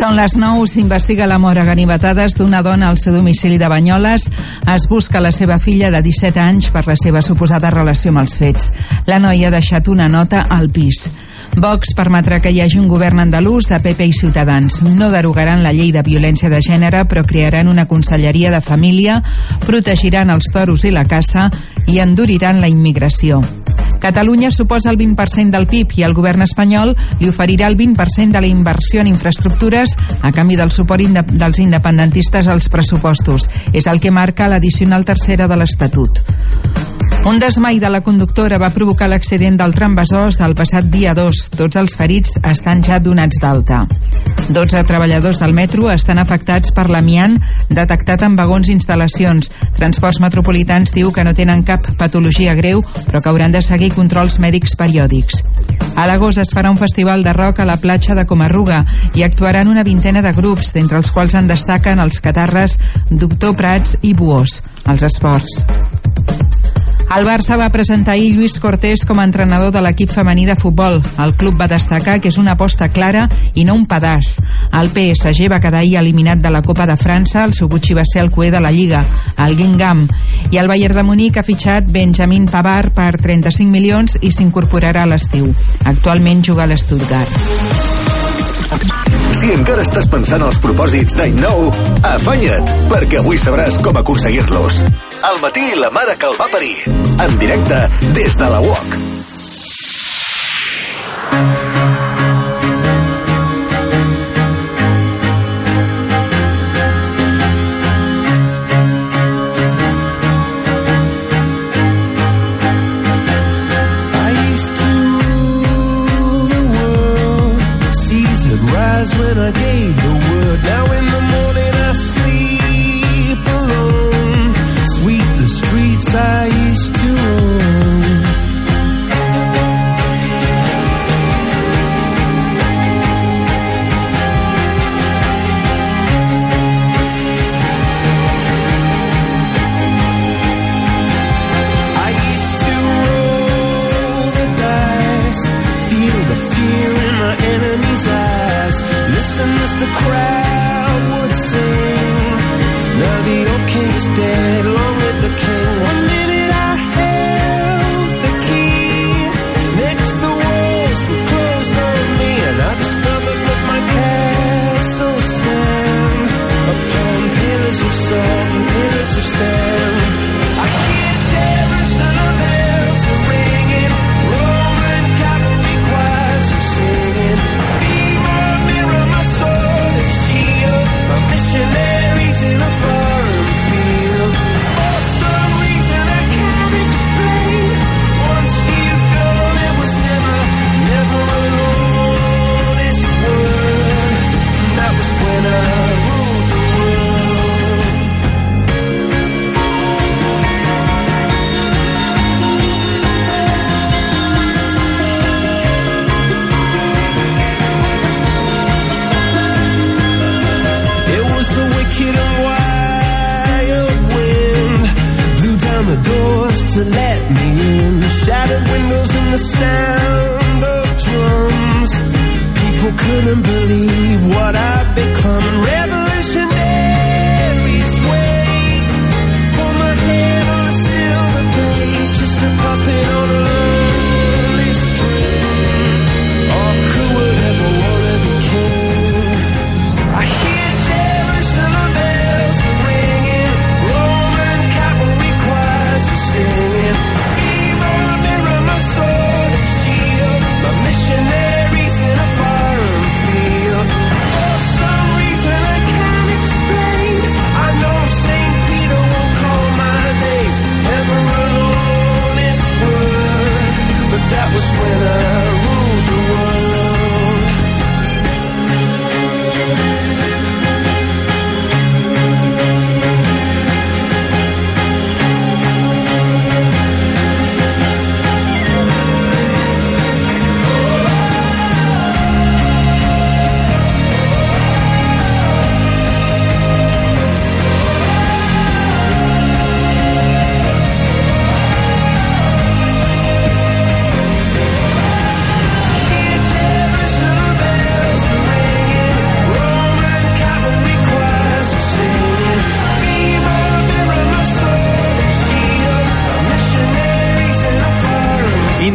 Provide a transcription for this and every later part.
Són les 9, s'investiga la mort a ganivetades d'una dona al seu domicili de Banyoles. Es busca la seva filla de 17 anys per la seva suposada relació amb els fets. La noia ha deixat una nota al pis. Vox permetrà que hi hagi un govern andalús de PP i Ciutadans. No derogaran la llei de violència de gènere, però crearan una conselleria de família, protegiran els toros i la caça i enduriran la immigració. Catalunya suposa el 20% del PIB i el govern espanyol li oferirà el 20% de la inversió en infraestructures a canvi del suport inde dels independentistes als pressupostos. És el que marca l'addicional tercera de l'Estatut. Un desmai de la conductora va provocar l'accident del tram Besòs del passat dia 2. Tots els ferits estan ja donats d'alta. 12 treballadors del metro estan afectats per l'amiant detectat en vagons i instal·lacions. Transports Metropolitans diu que no tenen cap patologia greu, però que hauran de seguir controls mèdics periòdics. A l'agost es farà un festival de rock a la platja de Comarruga i actuaran una vintena de grups, d'entre els quals en destaquen els catarres Doctor Prats i Buós. Els esports. El Barça va presentar ahir Lluís Cortés com a entrenador de l'equip femení de futbol. El club va destacar que és una aposta clara i no un pedaç. El PSG va quedar ahir eliminat de la Copa de França, el seu Gucci va ser el cué de la Lliga, el Guingamp. I el Bayern de Munic ha fitxat Benjamin Pavard per 35 milions i s'incorporarà a l'estiu. Actualment juga a l'Stuttgart. Si encara estàs pensant els propòsits d'any nou, afanya't, perquè avui sabràs com aconseguir-los. Al matí la mare que el va parir. En directe des de la UOC. People couldn't believe what I'd become. Revolutionaries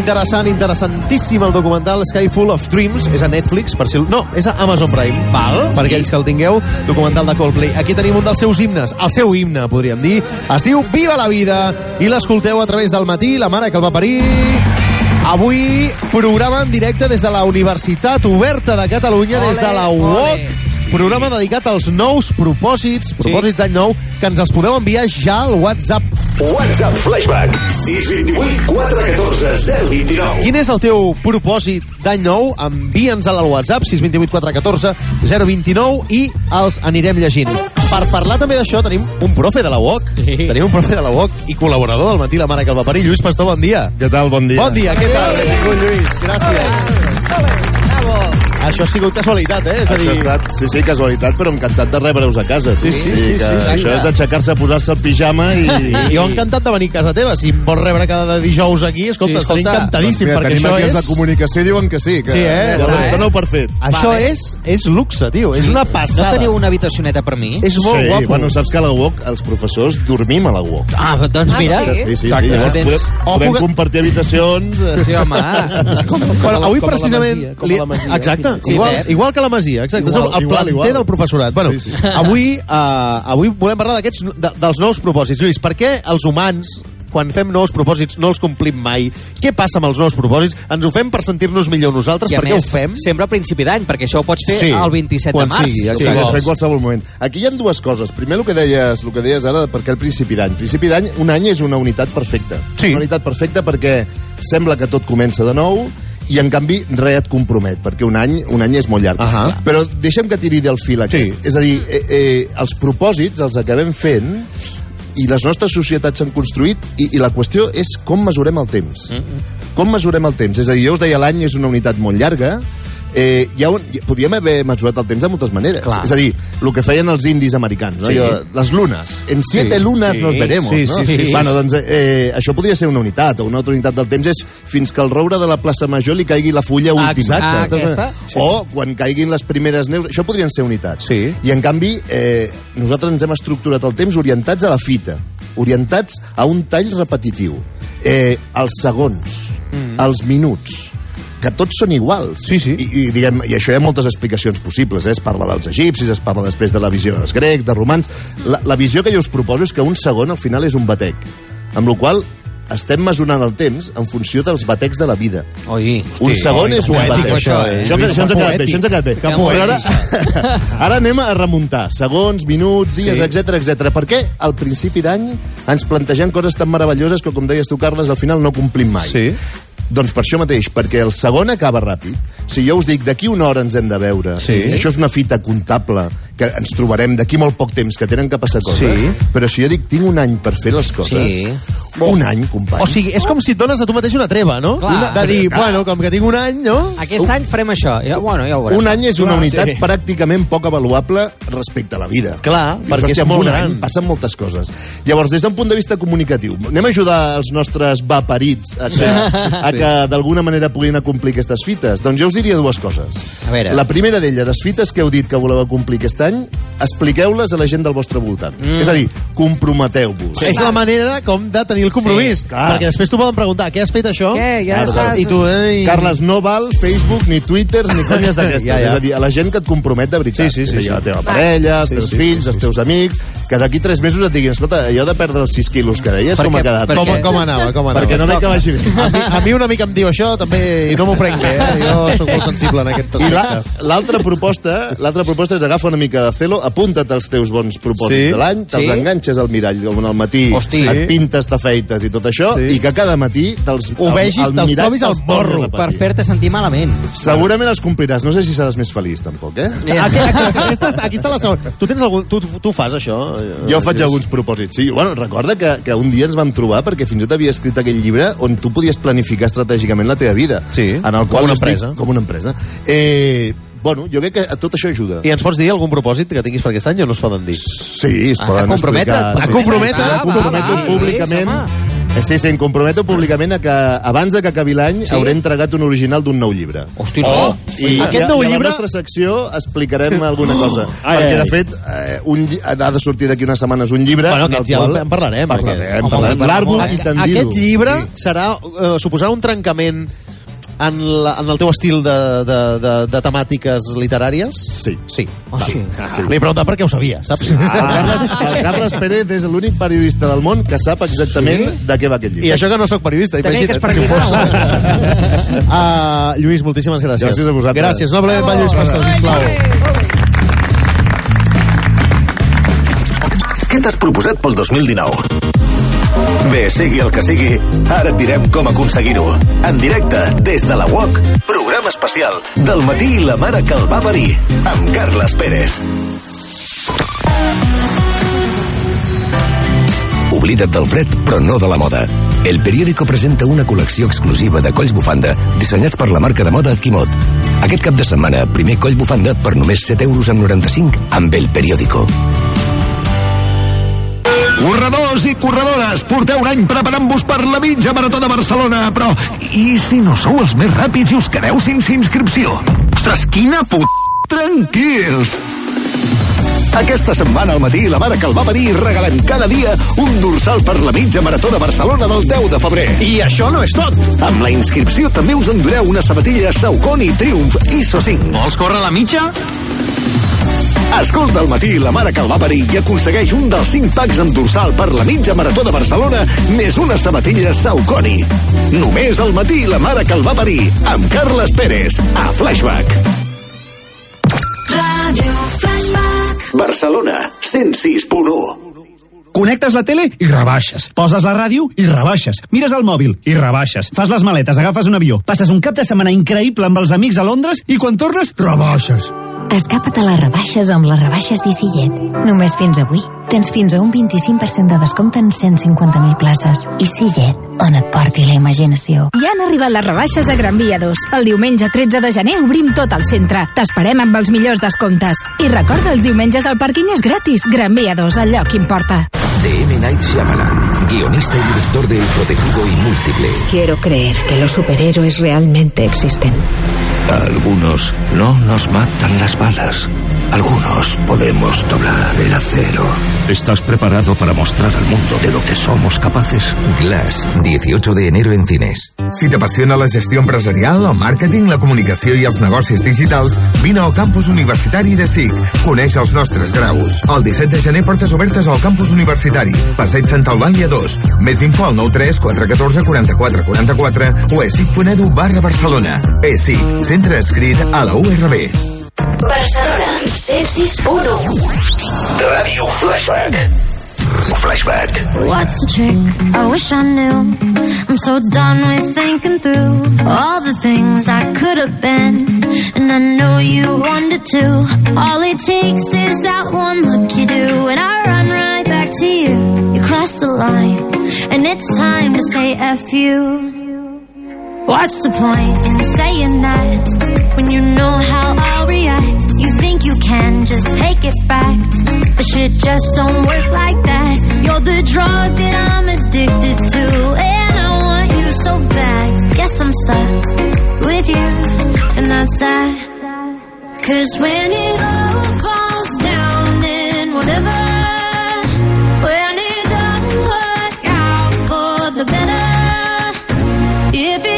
Interessant, interessantíssim el documental Sky Full of Dreams. És a Netflix, per si... No, és a Amazon Prime. Val. Per aquells que el tingueu, documental de Coldplay. Aquí tenim un dels seus himnes, el seu himne, podríem dir. Es diu Viva la vida i l'escolteu a través del matí, la mare que el va parir. Avui, programa en directe des de la Universitat Oberta de Catalunya, des de la UOC. Programa dedicat als nous propòsits, propòsits d'any nou, que ens els podeu enviar ja al WhatsApp. WhatsApp Flashback 628 414 029. Quin és el teu propòsit d'any nou? Envia'ns al WhatsApp 628 414 029 i els anirem llegint. Per parlar també d'això tenim un profe de la UOC. Sí. Tenim un profe de la UOC i col·laborador del matí la mare que el va parir. Lluís Pastor, bon dia. Què tal? Bon dia. Bon dia, què tal? Benvingut, Lluís. Gràcies. Això ha sigut casualitat, eh? És a dir, estat, sí, sí, casualitat, però encantat de rebre-us a casa. tu. Sí, sí, sí, que sí, sí. Això és aixecar-se, posar-se el pijama i... jo encantat de venir a casa teva. Si em vols rebre cada dijous aquí, escolta, Sí, estaré escolta, encantadíssim, Mira, perquè tenim això aquí els és... de comunicació i diuen que sí. Que Sí, eh? Ja ho eh? doneu per fet. Això Vale. és, és luxe, tio. És una No passada. teniu una habitacioneta per mi? És molt sí, guapo. bueno, saps que a la UOC els professors dormim a la UOC. Ah, doncs mira. Sí, sí, sí. Exacte. Llavors podem, podem compartir habitacions... Sí, home. Avui com a la precisament... Com a la Masia. Exacte, Sí, igual, Pep. igual que la Masia, exacte. Igual, és el, igual, planter igual. del professorat. Bueno, Sí, sí. avui, uh, avui volem parlar d'aquests de, dels nous propòsits. Lluís, per què els humans quan fem nous propòsits no els complim mai? Què passa amb els nous propòsits? Ens ho fem per sentir-nos millor nosaltres? I a per què més, ho fem? sempre al principi d'any, perquè això ho pots fer Sí, el 27 quan de març. sigui, si exacte. Sí, vols. fa en qualsevol moment. Aquí hi ha dues coses. Primer, el que deies, el que deies ara, perquè el principi d'any. Principi d'any, un any és una unitat perfecta. Sí. Una unitat perfecta perquè sembla que tot comença de nou i en canvi res et compromet, perquè un any, un any és molt llarg. Ahà. Però deixa'm que tiri del fil aquest. Sí. És a dir, eh, eh, els propòsits els acabem fent i les nostres societats s'han construït i, i la qüestió és com mesurem el temps. Mm -mm. Com mesurem el temps? És a dir, jo us deia l'any és una unitat molt llarga, eh, hi ha un, podríem haver mesurat el temps de moltes maneres. Clar. És a dir, el que feien els indis americans, no? Sí. Jo, les lunes. En siete lunes sí, nos veremos, sí, no? sí, sí, sí. Bueno, doncs eh, això podria ser una unitat, o una altra unitat del temps és fins que el roure de la plaça Major li caigui la fulla última. exacte. Ah, aquesta? O quan caiguin les primeres neus, això podrien ser unitats. Sí. I en canvi, eh, nosaltres ens hem estructurat el temps orientats a la fita, orientats a un tall repetitiu. Eh, els segons, mm. els minuts, que tots són iguals. Sí, sí. I, i, diguem, I això hi ha moltes explicacions possibles. Eh? Es parla dels egipcis, es parla després de la visió dels grecs, de romans... La, la visió que jo us proposo és que un segon al final és un batec. Amb la qual estem mesurant el temps en funció dels batecs de la vida. Oi. un segon és un batec. això, eh? Això, això, ens ha quedat bé, això ens ha quedat bé. Que Però poètic. ara, ara anem a remuntar. Segons, minuts, dies, Sí. etc etc. Per què al principi d'any ens plantegem coses tan meravelloses que, com deies tu, Carles, al final no complim mai? Sí. Doncs per això mateix, perquè el segon acaba ràpid. Si jo us dic d'aquí una hora ens hem de veure, Sí. això és una fita comptable que ens trobarem d'aquí molt poc temps, que tenen que passar coses. Sí. Però si jo dic tinc un any per fer les coses, Sí. un any, company. O sigui, és com si et dones a tu mateix una treva, no? Clar. Una, de dir, bueno, com que tinc un any, no? Aquest any farem això. Ja, bueno, ja ho veurem. Un any és una Clar, unitat sí. pràcticament poc avaluable respecte a la vida. Clar, Dius, perquè és molt un gran. any passen moltes coses. Llavors, des d'un punt de vista comunicatiu, anem a ajudar els nostres vaperits a que, a que d'alguna manera puguin acomplir aquestes fites? Doncs jo us diria dues coses. A veure. La primera d'elles, les fites que heu dit que voleu acomplir aquest any, expliqueu-les a la gent del vostre voltant. Mm. És a dir, comprometeu-vos. És la manera com de tenir el compromís. Sí, clar. perquè després t'ho poden preguntar, què has fet això? Què? Ja Clar, estàs... I tu, eh? I... Carles, no val Facebook, ni Twitter, ni conyes d'aquestes. Ja, ja. És a dir, a la gent que et compromet de veritat. Sí, sí, sí, És a dir, sí. La teva parella, els Sí, teus sí, fills, sí, els teus amics, que d'aquí tres mesos et diguin, escolta, allò de perdre els 6 quilos que deies, Per com ha quedat? Per Com, com anava, com anava? Perquè no veig que vagi bé. A mi, a mi un amic em diu això, també, i no m'ho prenc bé, eh? Jo sóc molt sensible en aquest I la- aspecte. l'altra proposta, l'altra proposta és agafa una mica de celo, apunta't els teus bons propòsits Sí. de l'any, te'ls Sí. enganxes al mirall com al matí, Hosti. et pintes, t'afeites i tot això, Sí. i que cada matí te'ls Ho vegis, te'ls mirall trobis al repetir. Per fer-te sentir malament. Segurament els compliràs. No sé si seràs més feliç, tampoc, eh? Aquí, aquí, aquesta, aquí està la segona. Tu, tens algun, tu, tu fas això? Jo faig alguns propòsits, sí. Bueno, recorda que, que un dia ens vam trobar perquè fins i tot havia escrit aquell llibre on tu podies planificar estratègicament la teva vida. Sí, en el com qual una us dic- empresa. Com una empresa. Eh, bueno, jo crec que tot això ajuda. I ens pots dir algun propòsit que tinguis per aquest any o no es poden dir? Sí, es Ah, poden a comprometre't, explicar. a Sí, comprometre't. sí, Ah, a comprometre va, va, públicament. Eh, Sí, sí, em comprometo públicament a que abans de que acabi l'any sí? hauré entregat un original d'un nou llibre. Hosti, no. I Aquest nou i a llibre- la nostra secció explicarem alguna cosa. Ai, perquè, de fet, eh, un, lli- ha de sortir d'aquí unes setmanes un llibre... Bueno, aquests ja qual- en parlarem. perquè- Parlarem, Home, parlarem. Aquest- i tendido. Aquest llibre serà, eh, suposarà un trencament en, la, en el teu estil de, de, de, de temàtiques literàries? Sí. Sí. Oh, sí. Li he preguntat perquè ho sabia, saps? El Carles, el Carles Pérez és l'únic periodista del món que sap exactament sí? de què va aquest llibre. I això que no sóc periodista, Tenia que imagina't, si fos. uh, Lluís, moltíssimes gràcies. Gràcies a vosaltres. Gràcies. Un aplaudiment per Lluís Pastor, sisplau. Què t'has proposat pel 2019? Bé, sigui el que sigui, ara et direm com aconseguir-ho. En directe, des de la UOC, programa especial del matí i la mare que el va parir, amb Carles Pérez. Oblida't del fred, però no de la moda. El periòdico presenta una col·lecció exclusiva de colls bufanda dissenyats per la marca de moda Quimot. Aquest cap de setmana, primer coll bufanda per només 7 euros amb 95 amb el periòdico. Corredors i corredores, porteu un any preparant-vos per la mitja marató de Barcelona, però i si no sou els més ràpids i us quedeu sense inscripció? Ostres, quina put... Tranquils! Aquesta setmana al matí la mare que el va parir regalant cada dia un dorsal per la mitja marató de Barcelona del 10 de febrer. I això no és tot. Amb la inscripció també us endureu una sabatilla Saucony Triumph ISO 5. Vols córrer la mitja? Escolta al matí la mare que el va parir i aconsegueix un dels 5 packs amb dorsal per la mitja marató de Barcelona més una sabatilla Saucony. Només al matí la mare que el va parir amb Carles Pérez a Flashback. Ràdio Flashback. Barcelona 106.1 Connectes la tele i rebaixes. Poses la ràdio i rebaixes. Mires el mòbil i rebaixes. Fas les maletes, agafes un avió. Passes un cap de setmana increïble amb els amics a Londres i quan tornes, rebaixes. Escapa't a les rebaixes amb les rebaixes d'Isillet. Només fins avui. Tens fins a un 25% de descompte en 150.000 places. Isillet, on et porti la imaginació. Ja han arribat les rebaixes a Gran Via 2. El diumenge 13 de gener obrim tot el centre. T'esperem amb els millors descomptes. I recorda, els diumenges el pàrquing és gratis. Gran Via 2, el lloc importa. De M. Night Shyamalan, guionista y director de El Protegido y Múltiple. Quiero creer que los superhéroes realmente existen. A algunos no nos matan las balas. Algunos podemos doblar el acero. ¿Estás preparado para mostrar al mundo de lo que somos capaces? Glass, 18 de enero en cines. Si t'apassiona la gestió empresarial, el màrqueting, la comunicació i els negocis digitals, vine al campus universitari de SIC. Coneix els nostres graus. El 17 de gener portes obertes al campus universitari. Passeig Santa Eulàlia 2. Més info al 93 414 44 44 o a esic.edu barra Barcelona. ESIC, centre escrit a la URB. Barcelona, 106.1. Ràdio Flashback. Flashback. What's the trick? I wish I knew. I'm so done with thinking through all the things I could have been. And I know you wanted to. All it takes is that one look you do, and I run right back to you. You cross the line, and it's time to say F you. What's the point in saying that when you know how I'll react? You think you can just take it back, but shit just don't work like that. You're the drug that I'm addicted to, and I want you so bad. Guess I'm stuck with you, and that's that. Cause when it all falls down, then whatever. When it don't work out for the better. If it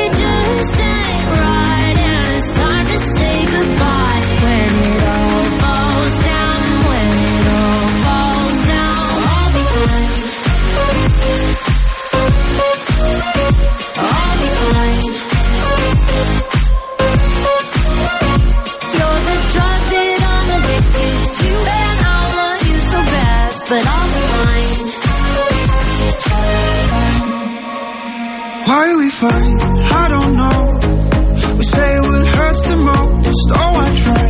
fight? I don't know. We say what hurts the most. Oh, I try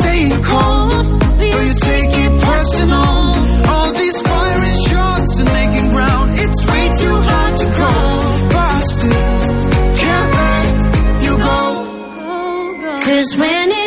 staying calm, but you take it personal. All these firing shots and making ground. It's way too hard to call, but I can't let you go. Cause when it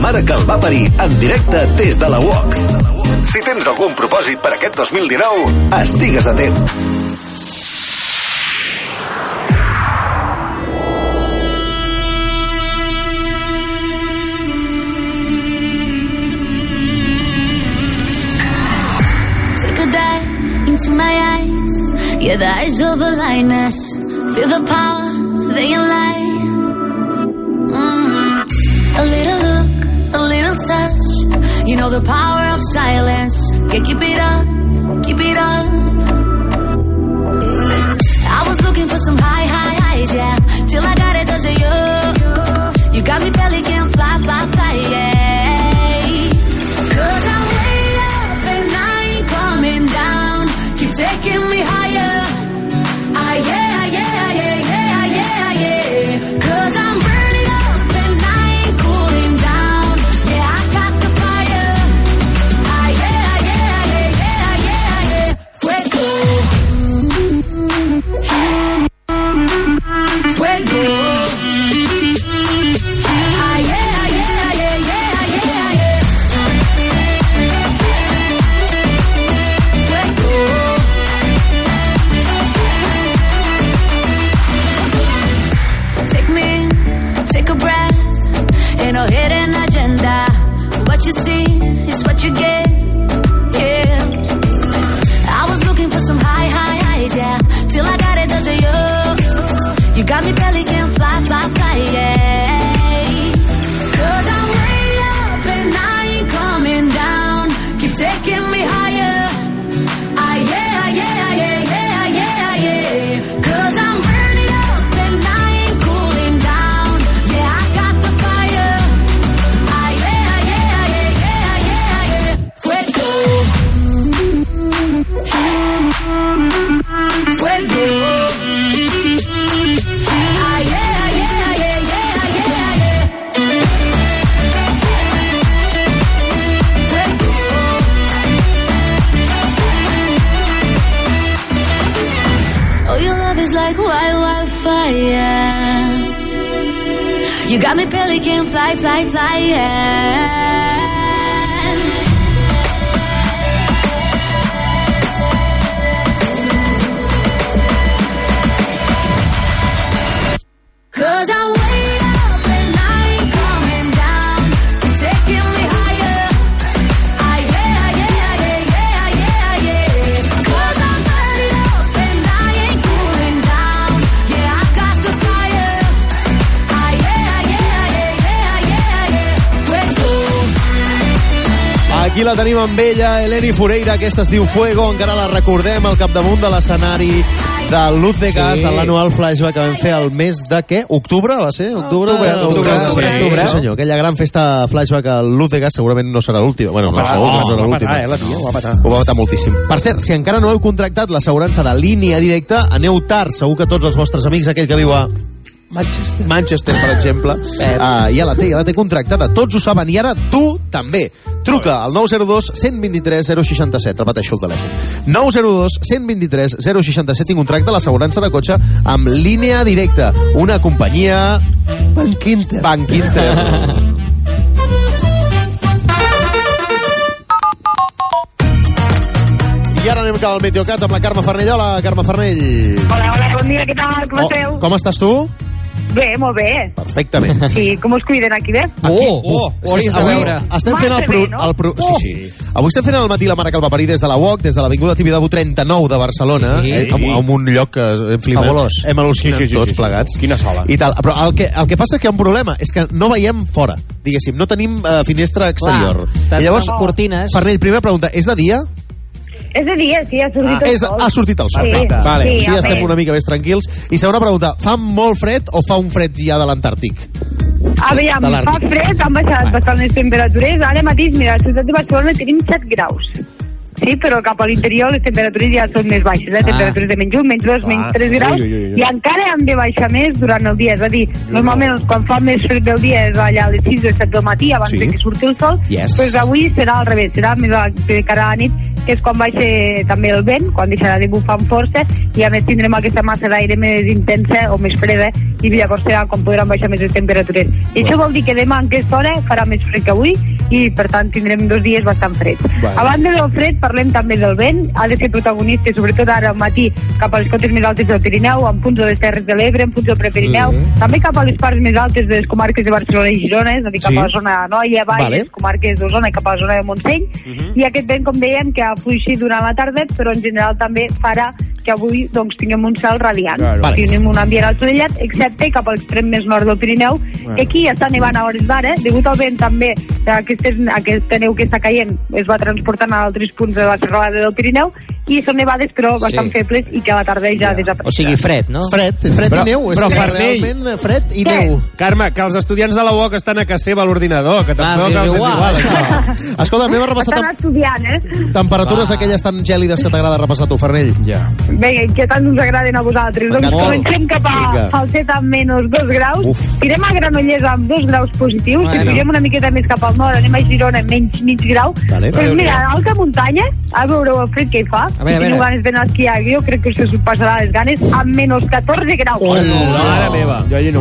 mare que el va parir en directe des de la UOC. Si tens algun propòsit per aquest 2019, estigues a dive into my eyes. Yeah, the eyes of a lioness. Feel the power, they can You know the power of silence. Yeah, keep it up, keep it up. I was looking for some high, high highs, yeah. Till I got it, cause of you. You got me belly Aquí la tenim amb ella, Eleni Foreira, aquesta es diu Fuego, encara la recordem al capdamunt de l'escenari de Luz de Gas, Sí. sí. l'anual flashback que vam fer el mes de què? Octubre, va ser? Octubre? Octubre, octubre, octubre, Sí, octubre. sí, senyor. Aquella gran festa flashback al Luz de Gas segurament no serà l'última. Bueno, no, segur no serà l'última. eh, ho va patar. Ho va patar moltíssim. Per cert, si encara no heu contractat l'assegurança de línia directa, aneu tard. Segur que tots els vostres amics, aquell que viu a Manchester. Manchester, per exemple, uh, ja la té, ja la té contractada. Tots ho saben, i ara tu també. Truca al 902 123 067, repeteixo el telèfon. 902 123 067 i contracta l'assegurança de cotxe amb línia directa, una companyia... Bank Inter. Bank Inter. I ara anem cap al Meteocat amb la Carme Farnell. Hola, Carme Farnell. Hola, hola, bon dia, què tal? Com Oh, esteu? com estàs tu? Bé, molt bé. Perfectament. Sí, com us cuiden aquí, bé? Aquí, oh, ho hauries de avui veure. Estem fent el... Pro, bé, no? el pro, sí, Oh. sí. Avui estem fent el matí la mare que el va parir des de la UOC, des de l'Avinguda Tibidabo 39 de Barcelona, Sí. eh, amb, amb un lloc que hem flipat. Fabulós. Hem al·lucinat Sí, sí, sí, tots sí, sí. plegats. Quina sola. I tal. Però el que, el que passa és que hi ha un problema, és que no veiem fora, diguéssim, no tenim uh, finestra exterior. Clar, I llavors, cortines. Farnell, primera pregunta, és de dia? És de dia, sí, ha sortit Ah, el és, sol. ha sortit el sol. Sí, Perfecte. vale. sí, Així a estem una mica més tranquils. I segona pregunta, fa molt fred o fa un fred ja de l'Antàrtic? Aviam, de fa fred, han baixat bastant les temperatures. Ara mateix, mira, a la ciutat de Barcelona tenim 7 graus. Sí, però cap a l'interior les temperatures ja són més baixes, eh? temperatures de menys 1, menys 2, menys 3 graus, Ui, ui, ui, ui. i encara han de baixar més durant el dia. És a dir, normalment quan fa més fred del dia és allà a les 6 o 7 del matí, abans Sí. de que surti el sol, Yes. doncs avui serà al revés, serà més a, de cara a la nit que és quan baixa també el vent, quan deixarà de bufar amb força, i a més tindrem aquesta massa d'aire més intensa o més freda, i llavors serà quan podran baixar més les temperatures. I això vol dir que demà en aquesta hora farà més fred que avui, i per tant tindrem dos dies bastant freds. Vale. A banda del fred, parlem també del vent, ha de ser protagonista, sobretot ara al matí, cap a les cotes més altes del Pirineu, en punts de les Terres de l'Ebre, en punts del Prepirineu, Mhm. també cap a les parts més altes de les comarques de Barcelona i Girona, és a dir, cap Sí. a la zona Noia, Valls, Vale. vale. comarques d'Osona i cap a la zona de Montseny, Mhm. i aquest vent, com dèiem, que ha fluixit durant la tarda, però en general també farà que avui doncs, tinguem un cel radiant. Claro. Vale. Tinguem un ambient assolellat, excepte cap a l'extrem més nord del Pirineu, Bueno. que aquí està nevant a hores d'ara, degut al vent també, aquestes, aquesta neu que està caient es va transportant a altres punts de la serralada del Pirineu, i són nevades però bastant febles i que a la tarda ja desapareixen. O sigui, fred, no? Fred, fred Però- i neu. És però Farnell. realment fred i Què? neu. Carme, que els estudiants de la UOC estan a casa seva a l'ordinador, que tampoc és els és igual, igual. Escolta, anem a repassar Estan estudiant, eh? tem temperatures d'aquelles tan gèlides que t'agrada repassar tu, Farnell. Ja. Vinga, i què tant us agraden a vosaltres? Doncs comencem cap a Vinga. Falset amb menys 2 graus, Uf. tirem a Granollers amb 2 graus positius, Bueno. si tirem una miqueta més cap al nord, anem a Girona menys mig grau, Vale. doncs mira, a alta muntanya, a veure el fred que hi fa, A veure, a si teniu ganes d'anar a esquiar, jo crec que us passarà les ganes, amb menys 14 graus. Oh, Mare meva. Yo allí no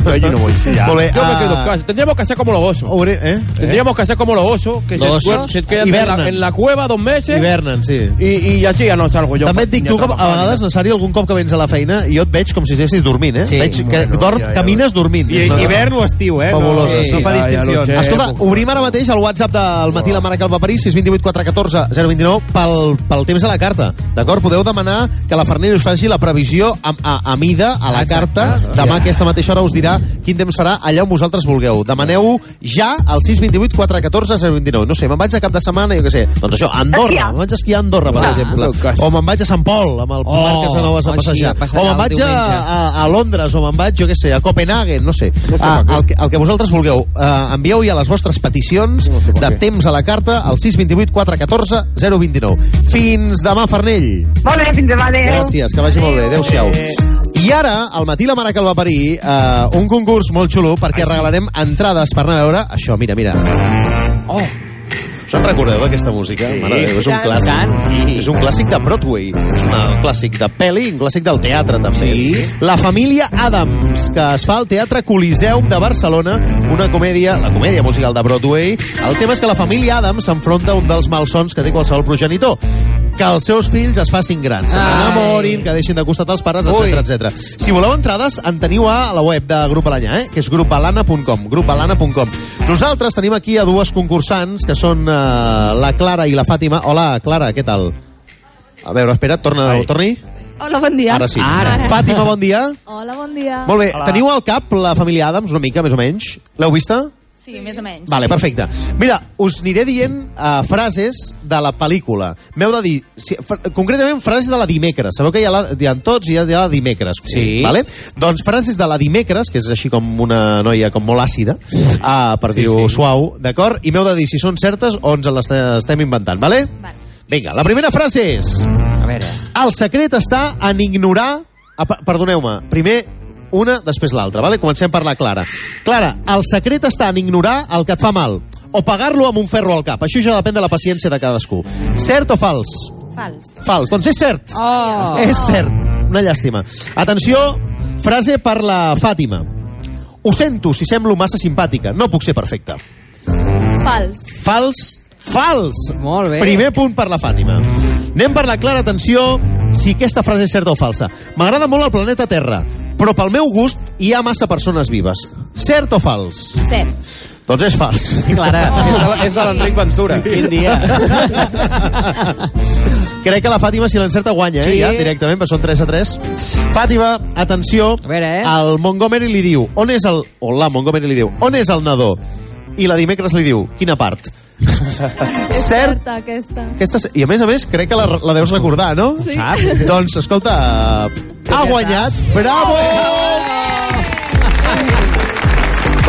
voy. Yo allí no voy. Sí, ya. Bé, Yo me ah, quedo en casa. Tendríamos que hacer como los osos. Obre, eh? Tendríamos que hacer como los osos, que se, ¿Los duer- osos? se quedan en Hibernen. la, en la cueva dos meses Hivernen, sí. y, y así ya no salgo yo. També et dic, tu, que a vegades, ni Necessari, algun cop que vens a la feina, jo et veig com si estessis dormint, eh? Sí. Veig que Bueno, dorm, ja, ja, camines dormint. I, una- hivern o estiu, eh? Fabulosa, no, sí. no fa Ja, ja distincions. lo sé. Escolta, obrim ara mateix el WhatsApp del Matí la Mare que el va parir, 628 414 029, pel, pel temps a la carta. D'acord? Podeu demanar que la Farnell us faci la previsió a, a, a mida, a la carta. Demà a aquesta mateixa hora us dirà quin temps farà allà on vosaltres vulgueu. Demaneu ja al 628 414 029. No sé, me'n vaig a cap de setmana, jo què sé, doncs això, a Andorra. Esquiar. Me'n vaig a esquiar a Andorra, per Ah, exemple. O me'n vaig a Sant Pol, amb el Oh, Marc Casanovas a sí, passejar. a passejar o me'n vaig a, a, a Londres, o me'n vaig, jo què sé, a Copenhagen, no sé. Ah, el, que, el que vosaltres vulgueu. Uh, envieu ja les vostres peticions de temps a la carta al 628 414 029. Fins demà, Farnell. Molt bé, fins demà, adéu. Gràcies, que vagi molt bé. Adéu-siau. I ara, al matí la mare que el va parir, eh, un concurs molt xulo perquè regalarem entrades per anar a veure això, mira, mira. Oh! Us en recordeu d'aquesta música? Mare de Déu, és un clàssic. tant. És un clàssic de Broadway. És un clàssic de pel·li, un clàssic del teatre, també. Sí. La família Adams, que es fa al Teatre Coliseum de Barcelona, una comèdia, la comèdia musical de Broadway. El tema és que la família Adams s'enfronta a un dels malsons que té qualsevol progenitor que els seus fills es facin grans, que s'enamorin, que deixin de costat els pares, etc etc. Si voleu entrades, en teniu a la web de Grup Alanya, eh? que és grupalana.com, grupalana.com. Nosaltres tenim aquí a dues concursants, que són eh, la Clara i la Fàtima. Hola, Clara, què tal? A veure, espera, torna, torni. Hola, bon dia. Ara sí. Fàtima, bon dia. Hola, bon dia. Molt bé, teniu al cap la família Adams, una mica, més o menys? L'heu vista? Sí, més o menys. Vale, perfecte. Mira, us aniré dient uh, frases de la pel·lícula. M'heu de dir, si, fr concretament frases de la dimecres. Sabeu que hi ha, la, hi ha tots i hi ha, hi ha la dimecres. Sí. Vale? Doncs frases de la dimecres, que és així com una noia com molt àcida, uh, per dir-ho sí. suau, d'acord? I m'heu de dir si són certes o ens les estem inventant, vale? Vale. Vinga, la primera frase és... A veure. El secret està en ignorar... Ah, per- Perdoneu-me, primer una, després l'altra, vale? Comencem per la Clara. Clara, el secret està en ignorar el que et fa mal o pagar-lo amb un ferro al cap. Això ja depèn de la paciència de cadascú. Cert o fals? Fals. Fals. Doncs és cert. Oh. És cert. Una llàstima. Atenció, frase per la Fàtima. Ho sento si semblo massa simpàtica. No puc ser perfecta. Fals. Fals, fals. Molt bé. Primer punt per la Fàtima. Anem per la clara atenció si aquesta frase és certa o falsa. M'agrada molt el planeta Terra, però pel meu gust hi ha massa persones vives. Cert o fals? Cert. Doncs és fals. Clara. És de, és de l'Enric Ventura. Quin dia. Crec que la Fàtima, si l'encerta, guanya, eh? Sí. Ja, directament, però són 3 a 3. Fàtima, atenció, A veure, eh? el Montgomery li diu, on és el... O la Montgomery li diu, on és el nadó? I la dimecres li diu, quina part? És Cert? certa, aquesta. Aquesta, I a més a més, crec que la, la deus recordar, no? Sí. Sap? Doncs, escolta, ha guanyat. Bravo!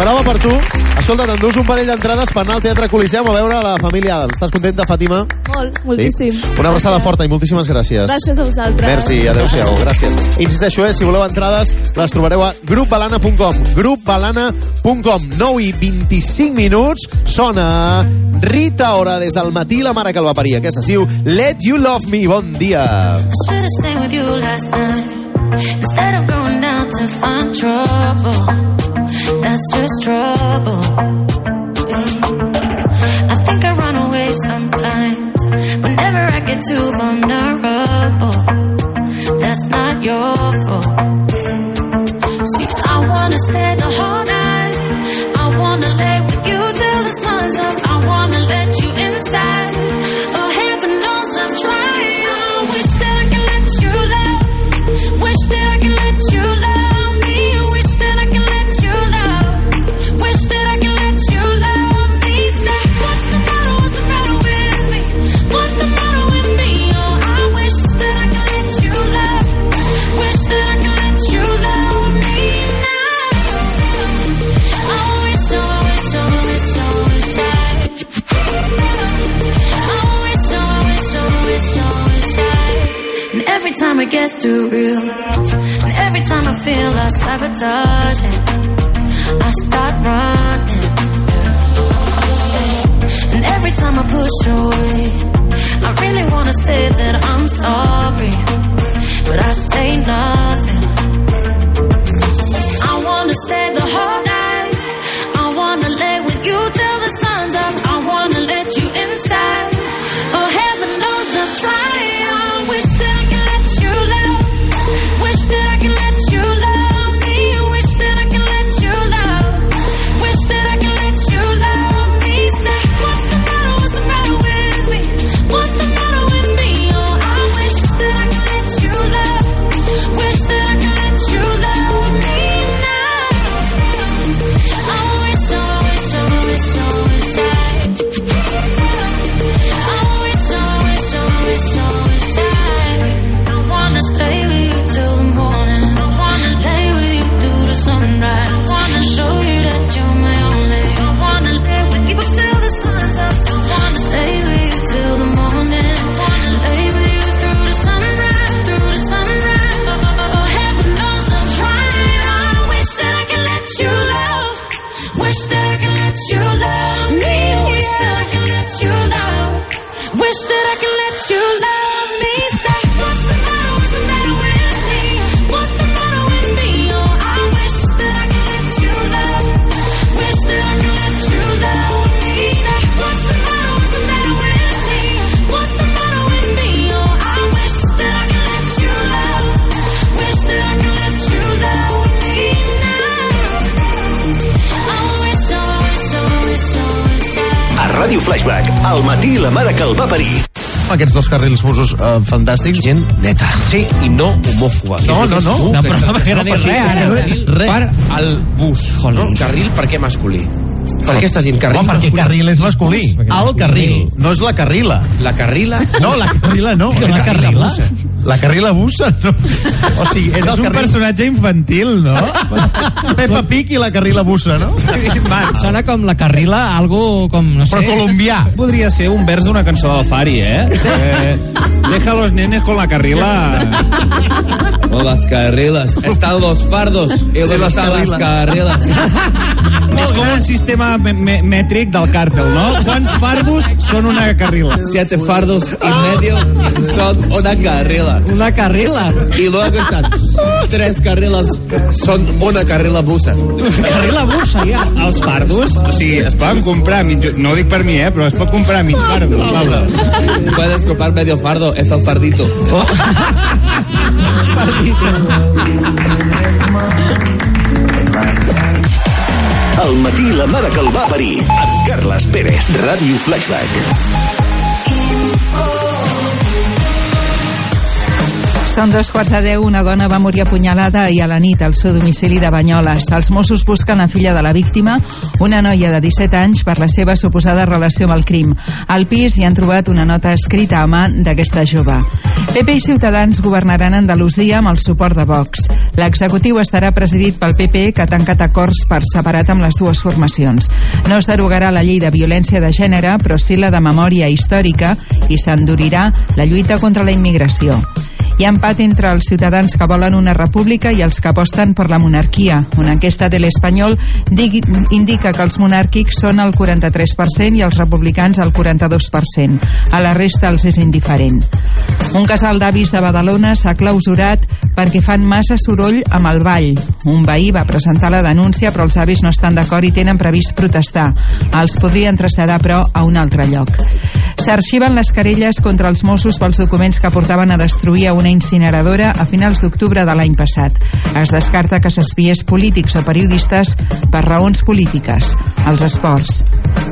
Brava per tu. Escolta, t'endús un parell d'entrades per anar al Teatre Coliseum a veure la família Adams. Estàs contenta, Fàtima? Molt, moltíssim. Sí? Una abraçada forta i moltíssimes gràcies. Gràcies a vosaltres. Merci, adeu-siau, gràcies. Insisteixo, eh, si voleu entrades, les trobareu a grupbalana.com. Grupbalana.com. 9 i 25 minuts. Sona Rita Ora des del matí la mare que el va parir. Aquesta es diu Let You Love Me. Bon dia. I should have stayed with you last night instead of going down to find trouble. That's just trouble. Mm. I think I run away sometimes whenever I get too vulnerable. That's not your fault. See, I wanna stay the whole night. Time it Flashback, al matí la mare que el va parir. Aquests dos carrils busos eh, fantàstics. Gent neta. Sí, i no homòfoba. No, no, no. No, que però no no, carril Res. Per al bus. No, carril per què masculí? Per què estàs dient carril Home, perquè carril és masculí. El carril. No és la carrila. La carrila... No, la carrila no. La la carrila. La carrila bussa, no. O sigui, és, És el un carril... personatge infantil, no? Peppa Pig i la carrila bussa, no? Sona com la carrila, algo com, no sé... Però colombià. Podria ser un vers d'una cançó del Fari, eh? eh deja los nenes con la carrila. O las carrilas. Están los fardos y luego las están las carrilas. És com un sistema mètric del càrtel, no? Quants fardos són una carrila? Siete fardos y medio son una carrila. Una carrila. Y luego están tres carrilas, son una carrila busa. Carrila bussa, ja. Els fardos, o sigui, es poden comprar, mig, no ho dic per mi, eh, però es pot comprar mig fardo. Pablo. Puedes comprar medio fardo, es el fardito. Al matí la mare que el va parir. Amb Carles Pérez. Ràdio Flashback. Són dos quarts de deu. Una dona va morir apunyalada ahir a la nit al seu domicili de Banyoles. Els Mossos busquen la filla de la víctima, una noia de 17 anys, per la seva suposada relació amb el crim. Al pis hi han trobat una nota escrita a mà d'aquesta jove. PP i Ciutadans governaran Andalusia amb el suport de Vox. L'executiu estarà presidit pel PP, que ha tancat acords per separat amb les dues formacions. No es derogarà la llei de violència de gènere, però sí la de memòria històrica i s'endurirà la lluita contra la immigració. Hi ha empat entre els ciutadans que volen una república i els que aposten per la monarquia. Una enquesta de l'Espanyol indica que els monàrquics són el 43% i els republicans el 42%. A la resta els és indiferent. Un casal d'avis de Badalona s'ha clausurat perquè fan massa soroll amb el ball. Un veí va presentar la denúncia, però els avis no estan d'acord i tenen previst protestar. Els podrien traslladar, però, a un altre lloc. S'arxiven les querelles contra els Mossos pels documents que portaven a destruir a una incineradora a finals d'octubre de l'any passat. Es descarta que s'espiés polítics o periodistes per raons polítiques. Els esports.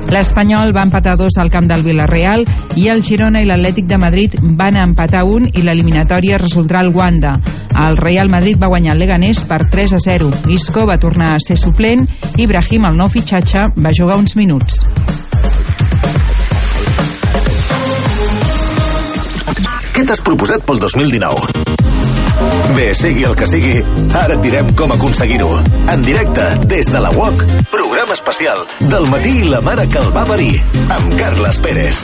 L'Espanyol va empatar dos al camp del Villarreal i el Girona i l'Atlètic de Madrid van empatar un i l'eliminatòria resoldrà el Wanda. El Real Madrid va guanyar el Leganés per 3 a 0. Isco va tornar a ser suplent i Ibrahim, el nou fitxatge, va jugar uns minuts. Què t'has proposat pel 2019? Bé, sigui el que sigui, ara et direm com aconseguir-ho. En directe, des de la UOC, programa especial del matí i la mare que el va parir, amb Carles Pérez.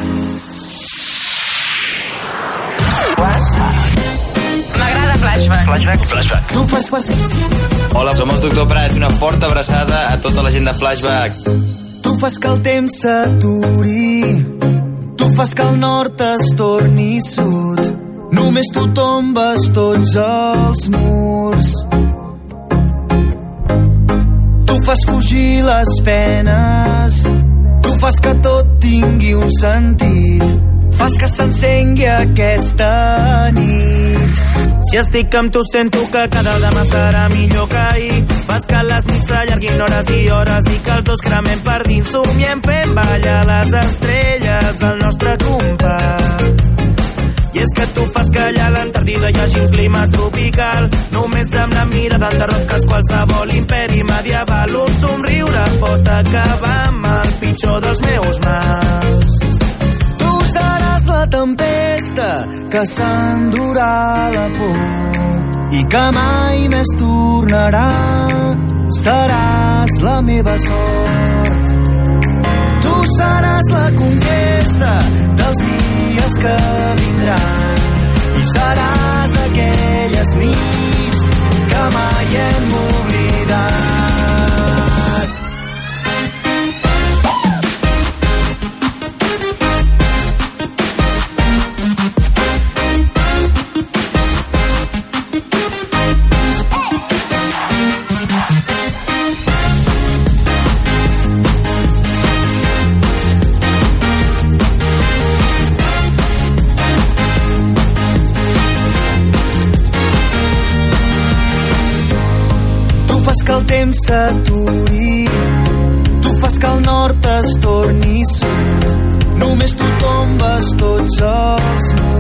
M'agrada Flashback. Flashback. Flashback. Tu fas flashback. Hola, som els Doctor Prats. Una forta abraçada a tota la gent de Flashback. Tu fas que el temps s'aturi, tu fas que el nord es torni sud. Només tu tombes tots els murs. Tu fas fugir les penes, tu fas que tot tingui un sentit. Fas que s'encengui aquesta nit. Si estic amb tu sento que cada demà serà millor que ahir. Fas que les nits s'allarguin hores i hores i que els dos cremem per dins. Somiem fent ballar les estrelles al nostre compàs. I és que tu fas que allà a l'Antàrtida hi hagi un clima tropical. Només amb la mirada enderroques qualsevol imperi medieval. Un somriure pot acabar amb el pitjor dels meus mals. Tu seràs la tempesta que s'endurà la por i que mai més tornarà. Seràs la meva sort. Tu seràs la conquesta dels dies que vindran i seràs aquelles nits que mai hem oblidat. Temps s'aturi, tu fas que el nord es torni sud. Només tu tombes tots els murs.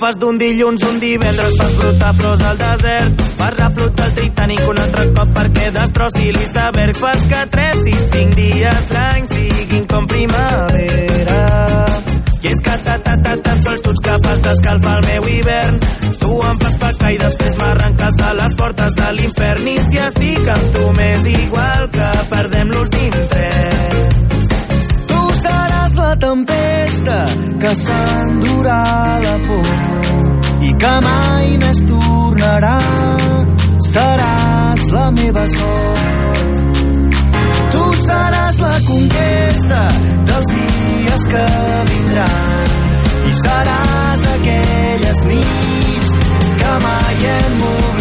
Fas d'un dilluns un divendres, fas brotar flors al desert, fas reflotar el Titanic un altre cop perquè destrossi l'iceberg, fas que 3 i 5 dies l'any siguin com primavera. I és que ta, ta, ta, tan sols tu ets capaç d'escalfar el meu hivern. Tu em fas pecar i després m'arrenques de les portes de l'infern. I si estic amb tu m'és igual que perdem l'últim tren. Tempesta que s'endurà la por i que mai més tornarà. Seràs la meva sort. Tu seràs la conquesta dels dies que vindran i seràs aquelles nits que mai hem oblidat.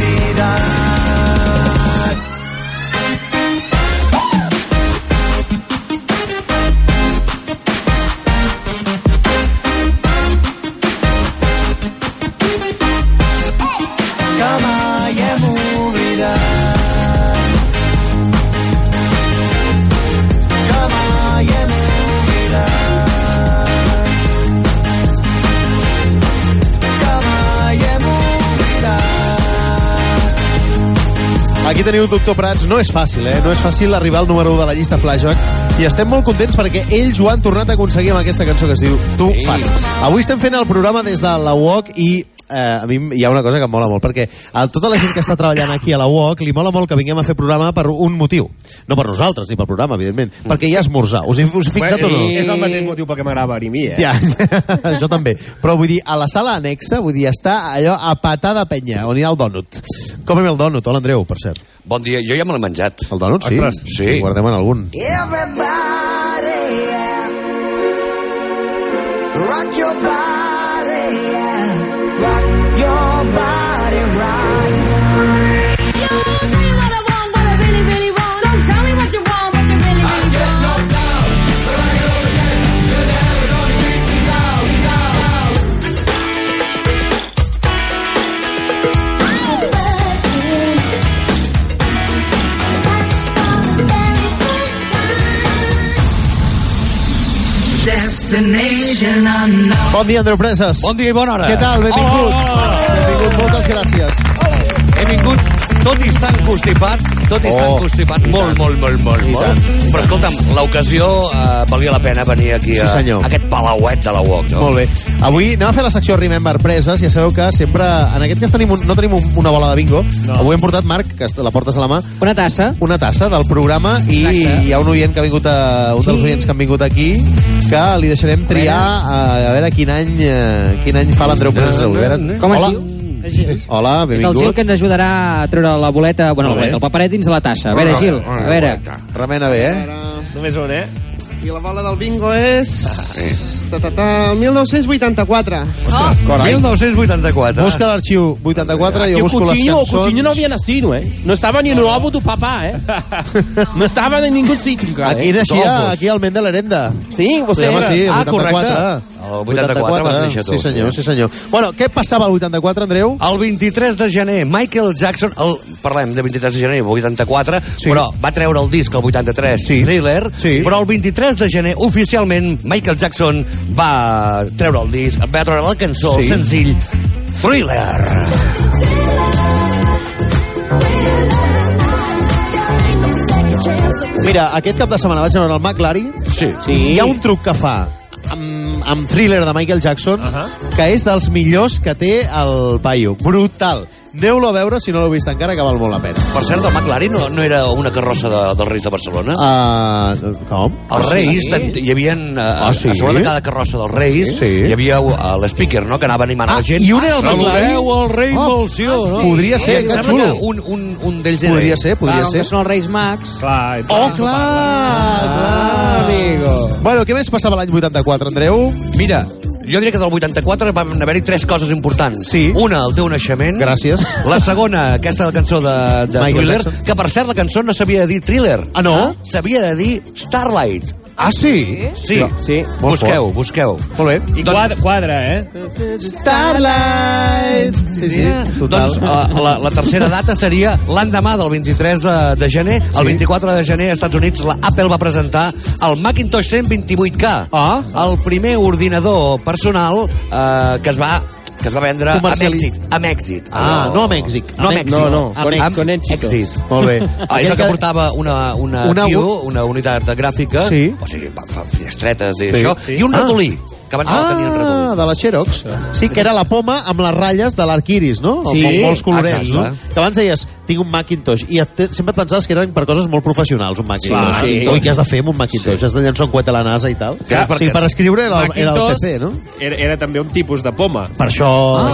Aquí teniu el doctor Prats. No és fàcil, eh? No és fàcil arribar al número 1 de la llista Flashback. I estem molt contents perquè ells ho han tornat a aconseguir amb aquesta cançó que es diu Tu Sí. fas. Avui estem fent el programa des de la UOC i eh, a mi hi ha una cosa que em mola molt, perquè a tota la gent que està treballant aquí a la UOC li mola molt que vinguem a fer programa per un motiu. No per nosaltres, ni pel programa, evidentment. Perquè hi ha esmorzar. Us, us fixat o no? És el mateix motiu perquè m'agrada venir a mi, eh? Ja, jo també. Però vull dir, a la sala anexa, vull dir, està allò a patar de penya, on hi ha el dònut. Com el dònut? Hola, Andreu, per cert. Bon dia, jo ja me l'he menjat. El dònut, sí? Ostres, sí. sí. Guardem en algun. Everybody, yeah. Rock your body, yeah. Rock your body Bon dia, Andreu Preses. Bon dia i bona hora. Què tal? Benvingut. Benvingut, moltes gràcies. He vingut tot i estant constipat, tot i estant Oh, constipat, molt, molt, molt, molt, molt. Però escolta'm, l'ocasió eh, valia la pena venir aquí a, Sí, senyor. a aquest palauet de la UOC, no? Molt bé. Avui anem a fer la secció Remember Preses. Ja sabeu que sempre... En aquest cas tenim un, no tenim un, una bola de bingo. No. Avui hem portat, Marc, que la portes a la mà. Una tassa. Una tassa del programa i Exacte. hi ha un oient que ha vingut a, un dels oients que han vingut aquí que li deixarem triar a, a veure quin any eh, quin any fa l'Andreu Preses. A veure. Com es Hola. Hola, És el Gil benvingut. que ens ajudarà a treure la boleta, bueno, la boleta, el paperet dins de la tassa. A veure, Gil, a veure. Remena bé, eh? Només un, eh? I la bola del bingo és... Ta, ta, ta, 1984. Oh, 1984. Busca l'arxiu 84 i Aquí jo busco les cançons. Coutinho no había nacido, ¿eh? No estaba ni en el ovo tu papá, ¿eh? No estaba en ningún sitio, encara, Aquí eh? naixia, aquí al Ment de l'Herenda. Sí, vostè Sí, era. sí, Ah, 84. correcte. El 84 vas néixer tu. Sí, senyor, sí, senyor. Bueno, què passava al 84, Andreu? El 23 de gener, Michael Jackson, el, parlem de 23 de gener, 84, Sí. però va treure el disc el 83, Sí. Thriller, Sí. però el 23 de gener, oficialment, Michael Jackson va treure el disc, va treure la cançó, Sí. el senzill, Thriller. Mira, aquest cap de setmana vaig a veure el McLaren. Sí. sí. Hi ha un truc que fa amb, Thriller de Michael Jackson, uh -huh. que és dels millors que té el paio. Brutal. Aneu-lo a veure si no l'heu vist encara, que val molt la pena. Per cert, el McLaren no, no era una carrossa de, dels Reis de Barcelona? Uh, com? Els Reis, Sí? sí? hi havia a, Ah, sí? a sobre de cada carrossa dels Reis, Sí. hi havia uh, l'speaker, no?, que anava animant Ah, la gent. i un era el McLaren? Saludeu el rei Ah, Malció, no? podria ser, que xulo. que un, un, un d'ells era... Podria ser, podria Clar, ser. són els Reis Mags. Clar, Oh, clar, clar. amigo. Bueno, què més passava l'any 84, Andreu? Mira, jo diria que del 84 van haver-hi tres coses importants. Sí. Una, el teu naixement. Gràcies. La segona, aquesta cançó de, de Michael Thriller, Jackson. que per cert la cançó no s'havia de dir Thriller. Ah, no? S'havia de dir Starlight. Ah, sí? Sí, Sí. Busqueu, fort. busqueu. Molt bé. I quadra, quadra, eh? Starlight! Sí, sí, total. Doncs uh, la, la tercera data seria l'endemà del 23 de, de gener. El 24 de gener, als Estats Units, la Apple va presentar el Macintosh 128K. Ah. El primer ordinador personal uh, que es va que es va vendre Comerciali- èxit. Amb èxit. Ah, no a Mèxic. No a A Mèxic. No, no, A Mèxic. con. Èxit. Molt bé. Ah, és el que portava una, una, Una- una, unitat gràfica, Sí. o sigui, fa- fa finestretes i Sí. això, Sí. i un Ah. Que abans no tenien Ah, de la Xerox. Sí, que era la poma amb les ratlles de l'arquiris, no? Sí, amb molts colorets, exacte. no? Que abans deies, tinc un Macintosh, i et, sempre et pensaves que eren per coses molt professionals, un Macintosh. Clar, sí. Ui, què has de fer amb un Macintosh? Has de llançar un coet a la NASA i tal. Clar, sí, perquè- per escriure era, el- era el Macintosh PC, no? Era, era també un tipus de poma. Per això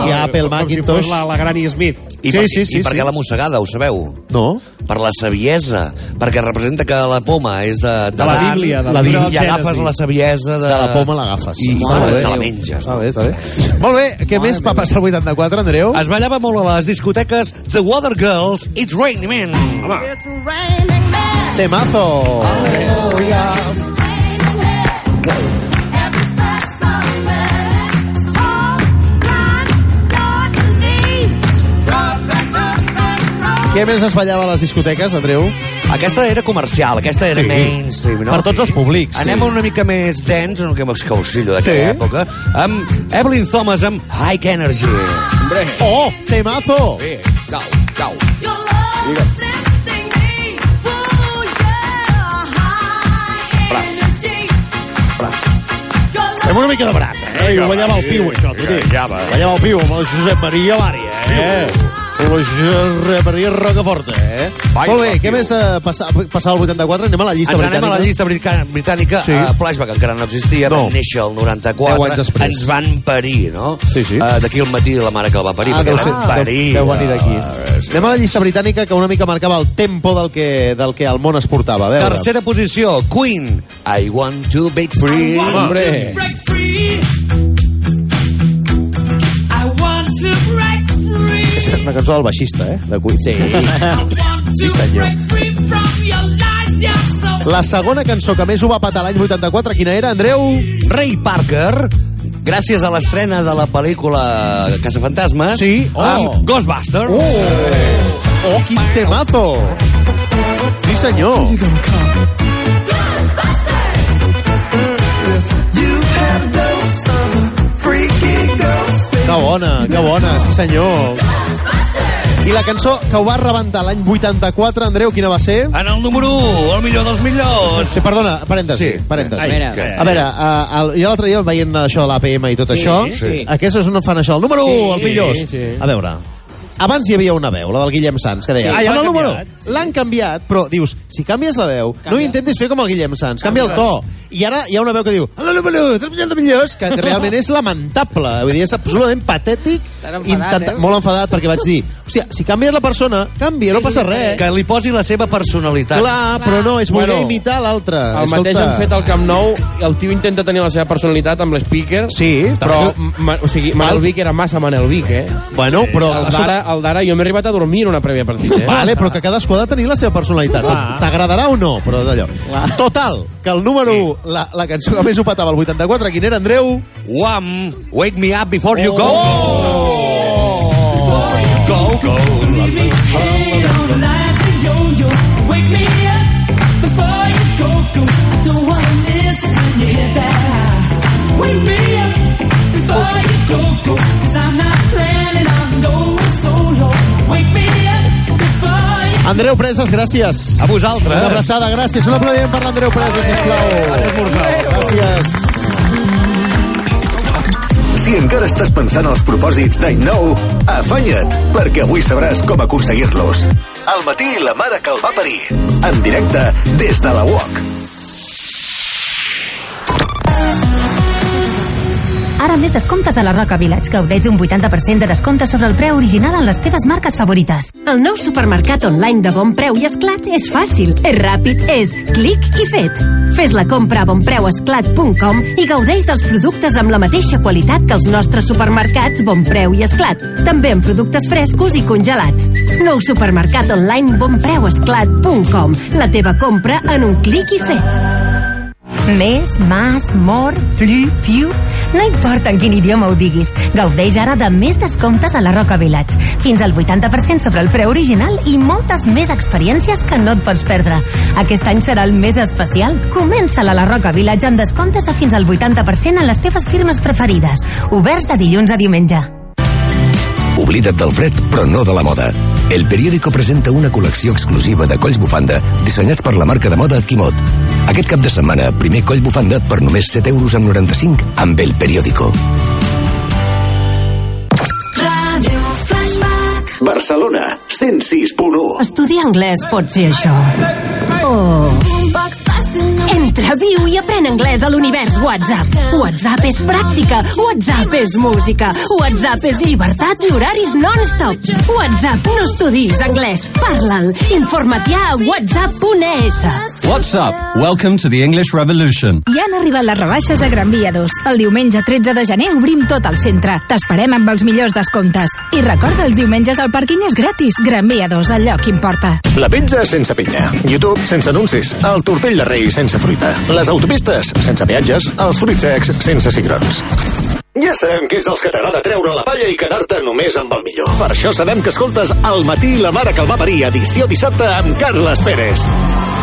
hi ha Apple com, Com Macintosh. si fos la, la Granny Smith. I, Sí, per, sí, sí, i per sí. què la mossegada, ho sabeu? No? Per la saviesa, perquè representa que la poma és de... De la Bíblia, de la Bíblia I agafes la saviesa de... De la poma l'agafes. I, Està te, bé. te la menges. Està bé, està bé. Molt bé, què més va passar el 84, Andreu? Es ballava molt a les discoteques The Water Girls, It's Raining Men. Home. Temazo! Què més es ballava a les discoteques, Andreu? Aquesta era comercial, aquesta era sí. mainstream, no? Per tots els públics. Anem sí. una mica més dens, el que escaucillo d'aquella sí. època, amb Evelyn Thomas amb High Energy. Hombre. Oh, temazo! Sí, cau, cau. Digue'm. Fem una mica de braç, eh? Vinga, I ho ballava al piu, això, tu dic. Ballava al piu amb el Josep Maria a eh? Piu el Maria Rocaforta, eh? Vai, Molt bé, va, què més eh, passa, passava al 84? Anem a la llista Ens britànica. anem a la llista britànica, britànica Sí. sí. uh, Flashback encara no existia, no. No. vam néixer el 94, Deu anys després. ens van parir, no? Sí, sí. Uh, D'aquí al matí la mare que el va parir, Ah, perquè deu, el ser, vam parir. deu, deu venir d'aquí. Uh, Anem a la llista britànica que una mica marcava el tempo del que, del que el món es portava. A veure. Tercera posició, Queen, I want to break free. Hombre. És una cançó del baixista, eh? De Queen. Sí. sí, senyor. La segona cançó que més ho va patar l'any 84, quina era, Andreu? Ray Parker, gràcies a l'estrena de la pel·lícula Caçafantasmes, Sí. Oh. amb Ghostbusters. Oh! Oh, quin temazo! Sí, senyor. Que bona, que bona, sí senyor. I la cançó que ho va rebentar l'any 84, Andreu, quina va ser? En el número 1, el millor dels millors. Sí, perdona, parèntesi, Sí. parèntesi. Ai, Mira, què? A veure, uh, el, jo l'altre dia veient això de l'APM i tot Sí, això, sí. aquests és on fan això, el número 1, Sí, els millors. sí, sí. A veure, abans hi havia una veu, la del Guillem Sans, que deia... Sí. Ah, ja "En el l'han número, canviat, L'han canviat, però dius, si canvies la veu, no intentis fer com el Guillem Sans, canvia el to. I ara hi ha una veu que diu, "En el número, 3 milions de millors, que realment és lamentable. Vull dir, és absolutament patètic, enfadat, eh? molt enfadat, perquè vaig dir, hòstia, si canvies la persona, canvia, no passa res. Que li posi la seva personalitat. Clar, però no, és voler Bueno, imitar l'altre. El mateix han fet al Camp Nou, el tio intenta tenir la seva personalitat amb l'speaker, Sí, però, també- ma, o sigui, Manel Vic era massa Manel Vic, eh? Bueno, però... El escolta, d'ara, el d'ara, jo m'he arribat a dormir en una prèvia partida, eh? Vale, però que cadascú ha de tenir la seva personalitat. T'agradarà o no, però d'allò. Total, que el número 1, la, la cançó que més ho patava el 84, quin era, Andreu? Wham! Wake me up before you go. Oh! Go, go. Andreu Preses, gràcies. A vosaltres. Una abraçada, gràcies. Un aplaudiment per l'Andreu Preses, sisplau. Gràcies. Si encara estàs pensant els propòsits d'any nou, afanya't, perquè avui sabràs com aconseguir-los. Al matí, la mare que el va parir. En directe, des de la UOC. Ara més descomptes a la Roca Village. Gaudeix d'un 80% de descompte sobre el preu original en les teves marques favorites. El nou supermercat online de bon preu i esclat és fàcil, és ràpid, és clic i fet. Fes la compra a bonpreuesclat.com i gaudeix dels productes amb la mateixa qualitat que els nostres supermercats Bon Preu i Esclat. També amb productes frescos i congelats. Nou supermercat online bonpreuesclat.com. La teva compra en un clic i fet. Més, más, more, plus, piu... No importa en quin idioma ho diguis. Gaudeix ara de més descomptes a la Roca Village. Fins al 80% sobre el preu original i moltes més experiències que no et pots perdre. Aquest any serà el més especial. Comença a la Roca Village amb descomptes de fins al 80% en les teves firmes preferides. Oberts de dilluns a diumenge. Oblida't del fred, però no de la moda. El periòdico presenta una col·lecció exclusiva de colls bufanda dissenyats per la marca de moda Quimot. Aquest cap de setmana, primer coll bufanda per només 7 euros amb 95 amb el periòdico. Barcelona, 106.1. Estudiar anglès pot ser això. Oh. Entra, viu i aprèn anglès a l'univers WhatsApp. WhatsApp és pràctica, WhatsApp és música, WhatsApp és llibertat i horaris non-stop. WhatsApp, no estudis anglès, parla'l. Informa't ja a whatsapp.es. What's up? Welcome to the English Revolution. Ja han arribat les rebaixes a Gran Via 2. El diumenge 13 de gener obrim tot el centre. T'esperem amb els millors descomptes. I recorda, els diumenges el pàrquing és gratis. Gran Via 2, el lloc importa. La pizza sense pinya. YouTube sense anuncis. El tortell de rei sense fruita. Les autopistes sense peatges. Els fruits secs sense cigrons. Ja sabem que ets dels que t'agrada treure la palla i quedar-te només amb el millor. Per això sabem que escoltes Al matí la mare que el va parir, edició dissabte amb Carles Pérez.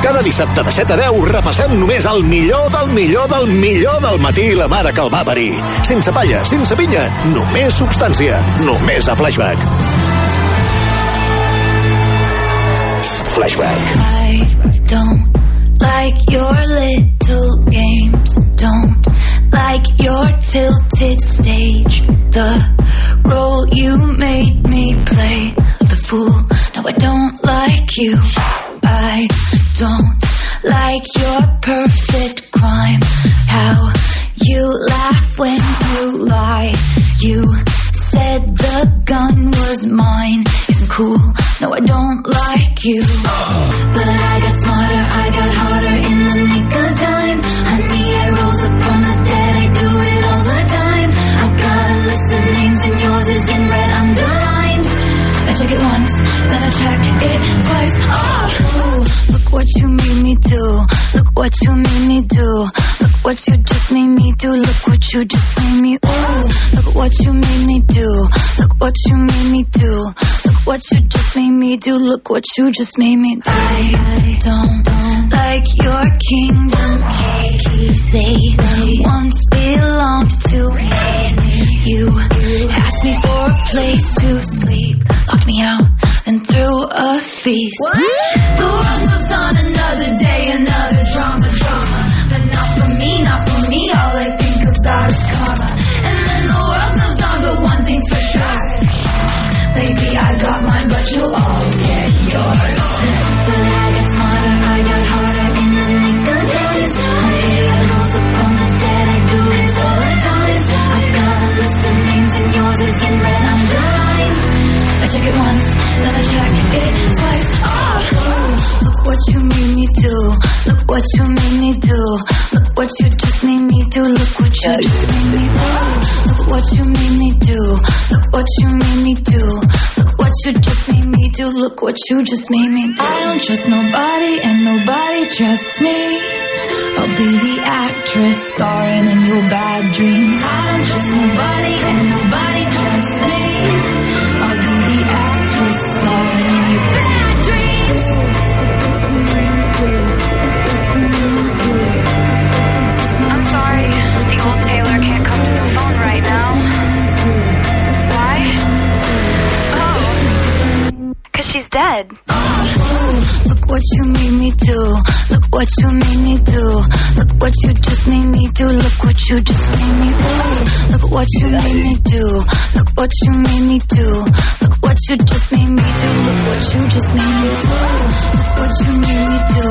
Cada dissabte de 7 a 10 repassem només el millor del millor del millor del matí la mare que el va parir. Sense palla, sense pinya, només substància, només a Flashback. Flashback. I don't like your little games. Don't like your tilted stage. The role you made me play the fool. No, I don't like you. I don't like your perfect crime. How you laugh when you lie. You said the gun was mine. Isn't cool. No, I don't like you. But I got smarter, I got harder it once, then I check it twice. Oh, look what you made me do. Look what you made me do. Look what you just made me do. Look what you just made me. Ooh, look what you made me do. Look what you made me do. Look what you just made me do. Look what you just made me do. I don't like your kingdom keys. They once belonged to me. You asked me for a place to sleep, locked me out, then threw a feast. The world moves on another day, another drama, drama. But not for me, not for me. All I think about is karma. And then the world moves on, but one thing's for sure. Baby, I got mine, but you'll all get yours. You made me do. Look what you just made me do. Look what you just made me do. I don't trust nobody and nobody trusts me. I'll be the actress starring in your bad dreams. I don't trust nobody and nobody trusts me. She's dead. Look what you made me do. Look what you made me do. Look what you just made me do. Look what you just made me do. Look what you made me do. Look what you made me do. Look what you just made me do. Look what you just made me do. Look what you made me do.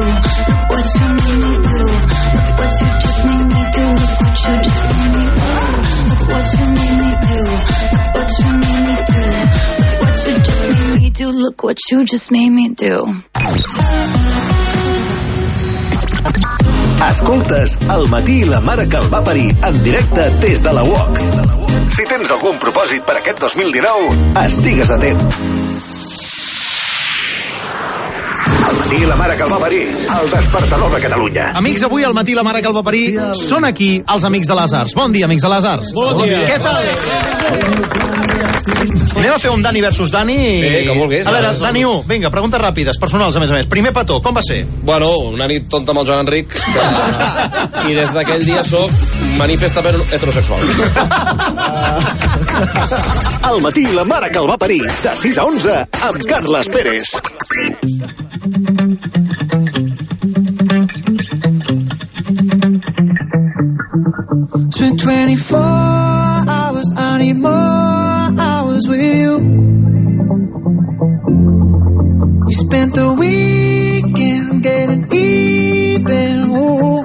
Look what you made me do. Look what you just made me do. Escoltes El matí i la mare que el va parir en directe des de la UOC. Si tens algun propòsit per aquest 2019, estigues atent. El matí i la mare que el va parir, el despertador de Catalunya. Amics, avui al matí la mare que el va parir són aquí els amics de les arts. Bon dia, amics de les arts. Bon dia. Què tal? Anem a fer un Dani versus Dani. Sí, com vulguis. A veure, Ja, Dani 1, vinga, preguntes ràpides, personals, a més a més. Primer petó, com va ser? Bueno, una nit tonta amb el Joan Enric que... i des d'aquell dia sóc manifestament heterosexual. El matí la mare que el va parir, de 6 a 11, amb Carles Pérez. Spent 24 hours, I need more spent the weekend getting even. Ooh.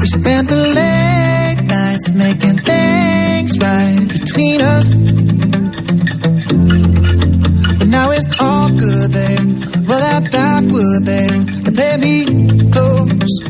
We spent the late nights making things right between us. But now it's all good, babe. Roll that backward, babe, and play me close.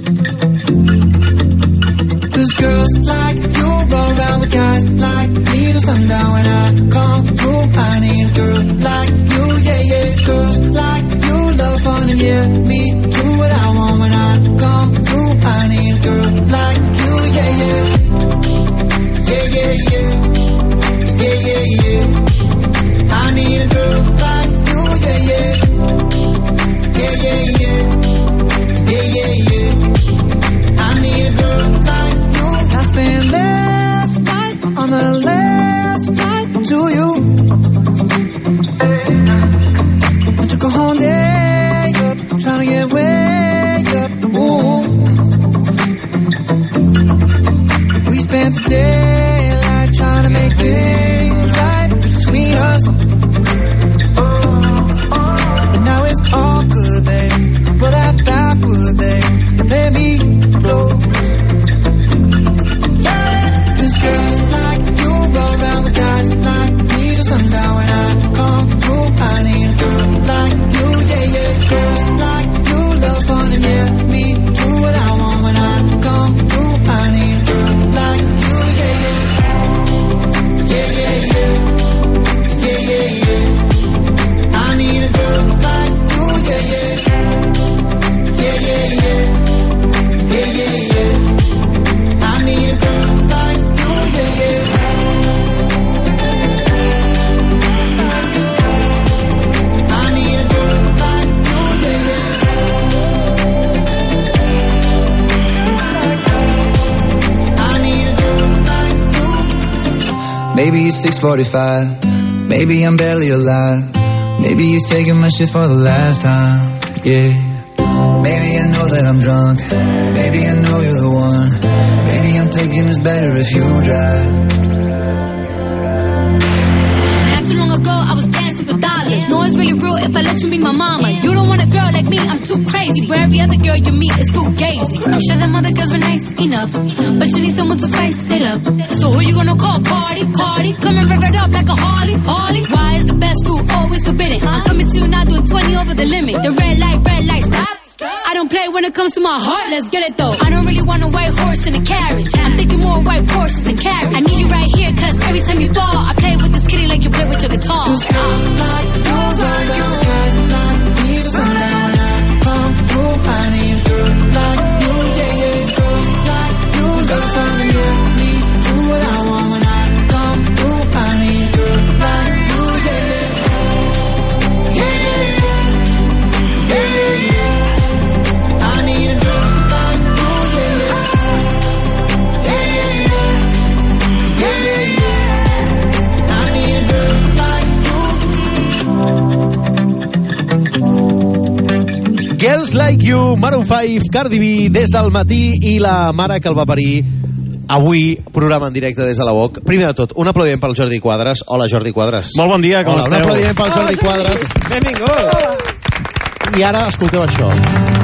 645. Maybe I'm barely alive. Maybe you're taking my shit for the last time. Yeah. Maybe I know that I'm drunk. Maybe I know you're the one. Maybe I'm thinking it's better if you drive. Not too long ago, No, it's really real if I let you be my mama. You don't want a girl like me, I'm too crazy. Where every other girl you meet is too gazy. I'm sure them other girls were nice enough, but you need someone to spice it up. So who you gonna call? Cardi, Cardi, come and rev it up like a Harley, Harley. Why is the best food always forbidden? I'm coming to you now doing 20 over the limit. The red light, red light, stop. I don't play when it comes to my heart, let's get it though. I don't really want a white horse in a carriage. I'm thinking more white horses and carriage. I need you right here, cause every time you fall, I play with this kitty like you play with your guitar. Girls Maroon 5, Cardi B, des del matí i la mare que el va parir avui, programa en directe des de la UOC. Primer de tot, un aplaudiment pel Jordi Quadres. Hola, Jordi Quadres. Molt bon dia, com Hola, un esteu? aplaudiment pel Jordi Quadres. Benvingut! I ara escolteu això.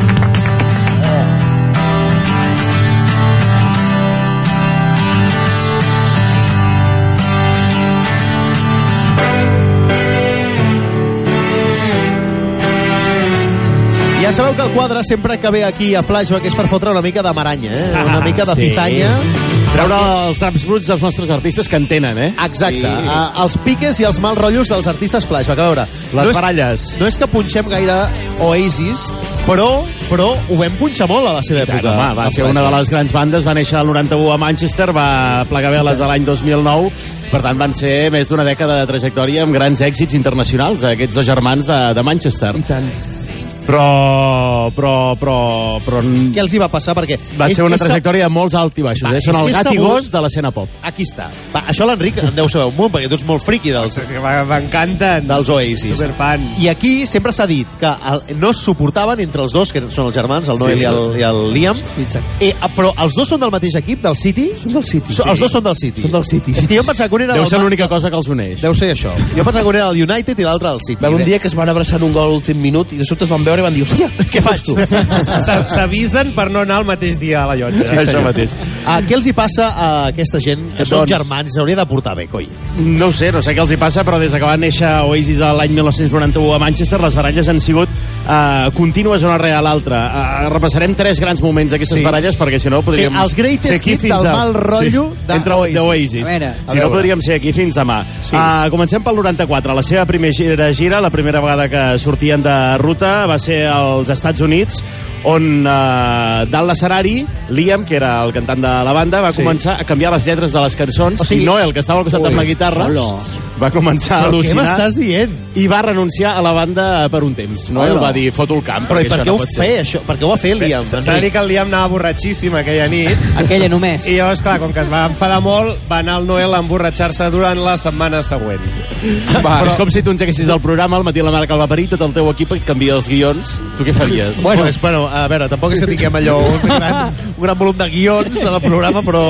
Ja sabeu que el quadre sempre que ve aquí a Flashback és per fotre una mica de maranya, eh? una mica de Sí. cizanya. Treure els draps bruts dels nostres artistes que en tenen, eh? Exacte, Sí. sí. els piques i els mals rotllos dels artistes Flashback. A veure, Les no és, baralles. no és que punxem gaire Oasis, però, però ho vam punxar molt a la seva època. Tant, home, va ser una de les grans bandes, va néixer el 91 a Manchester, va plegar veles a l'any 2009, per tant van ser més d'una dècada de trajectòria amb grans èxits internacionals, aquests dos germans de, de Manchester. I tant. Però, però, però, però... Què els hi va passar? Perquè Va és- ser una és- trajectòria de molts alts i baixos. Va, eh? Són el gat i gos de l'escena pop. Aquí està. Va, això l'Enric en deu saber un munt, perquè tu ets molt friqui dels... M'encanten. Dels Oasis. Superfan. I aquí sempre s'ha dit que el, no es suportaven entre els dos, que són els germans, el Noel Sí. i, el, i el Liam. Eh, però els dos són del mateix equip, del City? Són del City. So, Els dos són del City. Són del City. És que jo em pensava que un era Deu del... ser l'única cosa que els uneix. Deu ser això. Jo pensava que un era del United i l'altre del City. Va un dia que es van abraçar en un gol a l'últim minut i de sobte es van veure i van dir, hòstia, què faig tu? S'a- S'avisen per no anar el mateix dia a la llotja. Sí, senyor. Ah, què els hi passa a aquesta gent que són Doncs- germans? S'hauria de portar bé, coi. No ho sé, no sé què els hi passa, però des que va néixer Oasis l'any 1991 a Manchester, les baralles han sigut uh, contínues una rere l'altra. Uh, repassarem tres grans moments d'aquestes Sí. baralles, perquè si no podríem... Sí, els greatest ser aquí hits fins del a- mal rotllo de entre Oasis. d'Oasis. A veure. Si A no, veure. podríem ser aquí fins demà. Sí. Uh, comencem pel 94. La seva primera gira, gira, la primera vegada que sortien de ruta, va ser als Estats Units, on eh, dalt l'escenari Liam, que era el cantant de la banda, va Sí. començar a canviar les lletres de les cançons O sigui- i Noel, que estava al costat Ui, amb la guitarra, hola. va començar a Però què al·lucinar m'estàs dient? i va renunciar a la banda per un temps. Noel Hola. va dir, foto el camp. Però i per què no ho feia, això? Per què ho va fer Liam? S'ha de dir que el Liam anava borratxíssim aquella nit. Aquella només. I llavors, clar, com que es va enfadar molt, va anar el Noel a emborratxar-se durant la setmana següent. Va, Però... És com si tu engeguessis el programa, al matí la mare que el va parir, tot el teu equip et canvia els guions. Tu què faries? Bueno, pues, bueno, a veure, tampoc és que tinguem allò un gran, un gran volum de guions al programa, però...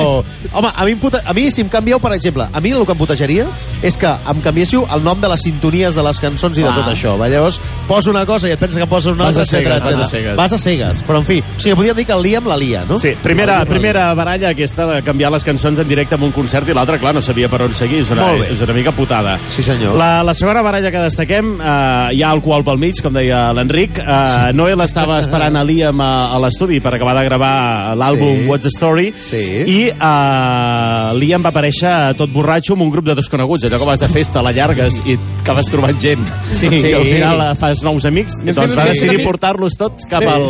Home, a mi, em puta, a mi si em canvieu, per exemple, a mi el que em putejaria és que em canviéssiu el nom de les sintonies de les cançons i de Clar. tot això. Va, llavors, poso una cosa i et penses que poses una altra, etcètera, cegues, vas a cegues. Vas a cegues. Però, en fi, o sigui, podríem dir que el Liam la lia, no? Sí, primera, primera baralla aquesta de canviar les cançons en directe en un concert i l'altra, clar, no sabia per on seguir. És una, Molt bé. és una mica putada. Sí, senyor. La, la segona baralla que destaquem, eh, hi ha alcohol pel mig, com deia l'Enric. Eh, sí. Noel estava esperant a Liam a, a l'estudi per acabar de gravar l'àlbum Sí. What's the Story Sí. i eh, Liam va aparèixer tot borratxo amb un grup de desconeguts, allò que vas de festa, la llargues i acabes trobant gent. Sí. I al final eh, fas nous amics. I al Doncs va sí. decidir portar-los tots cap, Sí. al,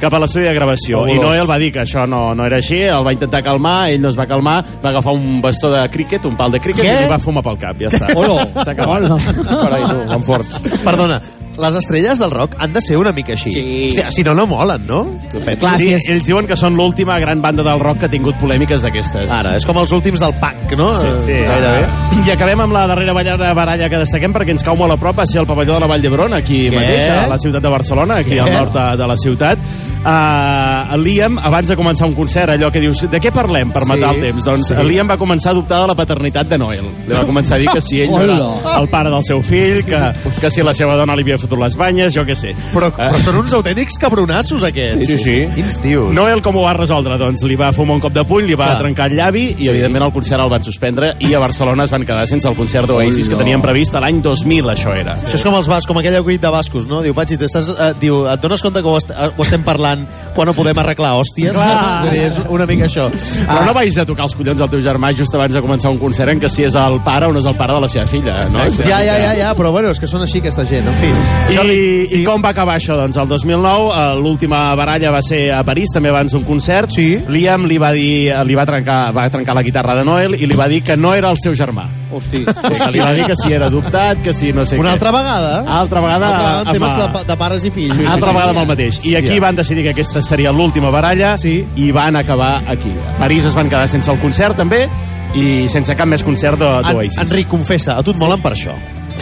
cap a l'estudi de gravació. I Fabulós. Noel va dir que això no, no era així, el va intentar calmar, ell no es va calmar, va agafar un bastó de críquet, un pal de críquet Què? i va fumar pel cap, ja està. Hola. S'ha acabat. Per ahí, tu, van fort. Perdona, les estrelles del rock han de ser una mica així. Sí. Hòstia, si no, no molen, no? Clar, sí, ells diuen que són l'última gran banda del rock que ha tingut polèmiques d'aquestes. Ara, és com els últims del punk, no? Sí, sí. Gairebé. I acabem amb la darrera baralla, baralla que destaquem perquè ens cau molt a prop a ser el pavelló de la Vall d'Hebron, aquí Què? mateix, a la ciutat de Barcelona, aquí Què? al nord de, de la ciutat. Uh, Liam, abans de començar un concert, allò que dius, de què parlem per matar Sí, el temps? Doncs sí. Liam va començar a dubtar de la paternitat de Noel. Li va començar a dir que si ell era el pare del seu fill, que, que si la seva dona li havia fotut les banyes, jo què sé. Però, però són uns autèntics cabronassos, aquests. Sí, sí. Quins tios. Noel com ho va resoldre? Doncs li va fumar un cop de puny, li va Clar. trencar el llavi i, evidentment, el concert el van suspendre i a Barcelona es van quedar sense el concert d'Oasis que tenien previst l'any 2000, això era. Això és com els bascos, com aquell acudit de bascos, no? Diu, Patxi, t'estàs, eh, diu, et dones compte que ho, est ho estem parlant quan no podem arreglar hòsties? Clar. Vull dir, és una mica això. Però no vais a tocar els collons al teu germà just abans de començar un concert en què si és el pare o no és el pare de la seva filla, no? Ja, ja, ja, ja, però bueno, és que són així aquesta gent, en fi. I, I com va acabar això? Doncs el 2009, eh, l'última baralla va ser a París, també abans d'un concert. Sí. Liam li va dir, li va trencar, va trencar la guitarra de Noel i li va dir que no era el seu germà. Hosti. Sí, que li va dir que si era adoptat, que si no sé Una què. altra vegada? Altra vegada Altra vegada, amb- temes de, pa- de pares i fills. Sí, altra vegada amb el mateix. I aquí van decidir que aquesta seria l'última baralla sí. i van acabar aquí. A París es van quedar sense el concert també i sense cap més concert de- En, d'Oasis. Enric, confessa, a tu et molen per això.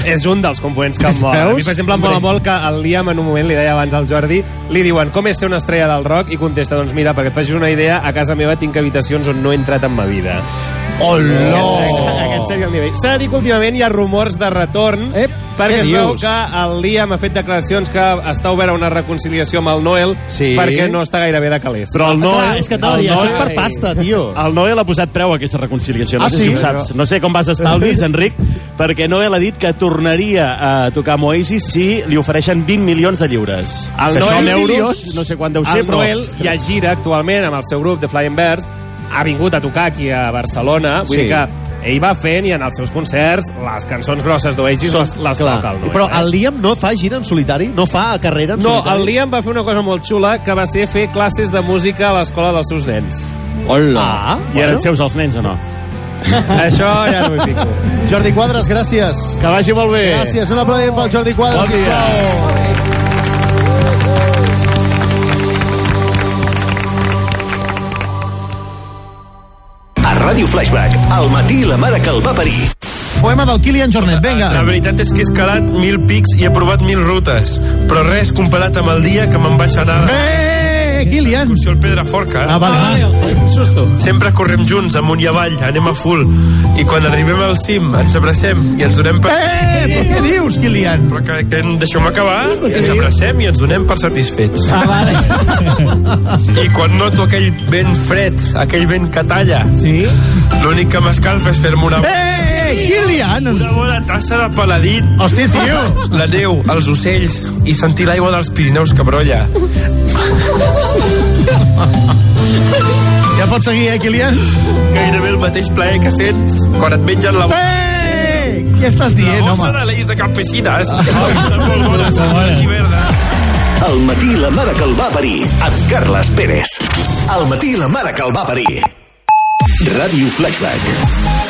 És un dels components que em mola. A mi, per exemple, em mola molt que el Liam en un moment li deia abans al Jordi, li diuen com és ser una estrella del rock i contesta, doncs mira, perquè et facis una idea, a casa meva tinc habitacions on no he entrat en ma vida. Hola! Aquest seria el nivell. S'ha de dir que últimament hi ha rumors de retorn, Ep, perquè què es veu que el Liam ha fet declaracions que està oberta una reconciliació amb el Noel Sí. perquè no està gairebé de calés. Però el Noel... Clar, és que t'anava a dir, el això és per pasta, tio. El Noel ha posat preu a aquesta reconciliació. No Ah, sé sí? si ho saps. No sé com vas d'estalvis, Enric, perquè Noel ha dit que tornaria a tocar amb Oasis si li ofereixen 20 milions de lliures. El Que això Noel, en euros, no sé quant deu ser, el però... Noel ja gira actualment amb el seu grup de Flying Birds, ha vingut a tocar aquí a Barcelona, vull Sí. dir que ell va fent i en els seus concerts les cançons grosses d'Oasis les, les Clar. toca el Noel. Però eh? el Liam no fa gira en solitari? No fa carrera en No, solitari? el Liam va fer una cosa molt xula, que va ser fer classes de música a l'escola dels seus nens. Hola. Ah, I eren seus els nens o no? Això ja no ho fico. Jordi Quadres, gràcies. Que vagi molt bé. Gràcies, un aplaudiment pel Jordi Quadres, Bon dia. Ràdio Flashback, al matí la mare que el va parir. Poema del Kilian Jornet, vinga. La veritat és que he escalat mil pics i he provat mil rutes, però res comparat amb el dia que me'n vaig anar Bé, Kilian. excursió al Pedraforca. Ah, vale, vale. Susto. Sempre correm junts, amunt i avall, anem a full. I quan arribem al cim, ens abracem i ens donem per... Eh, però què dius, Kilian? Però que, que deixeu-me acabar, i ens abracem i ens donem per satisfets. Ah, vale. I quan noto aquell vent fred, aquell vent que talla, sí? l'únic que m'escalfa és fer-me una... Eh, Kilian! Una bona tassa de paladit. Hòstia, tio! La neu, els ocells i sentir l'aigua dels Pirineus que brolla. Ja pots seguir, eh, Kilian? Gairebé el mateix plaer que sents quan et mengen la... Eh! Què estàs dient, la bossa home? de l'eix de Campesinas. Oh, està molt bona, salsa de xiverda. Al matí la mare que el va parir, amb Carles Pérez. Al matí la mare que el va parir. Ràdio Flashback.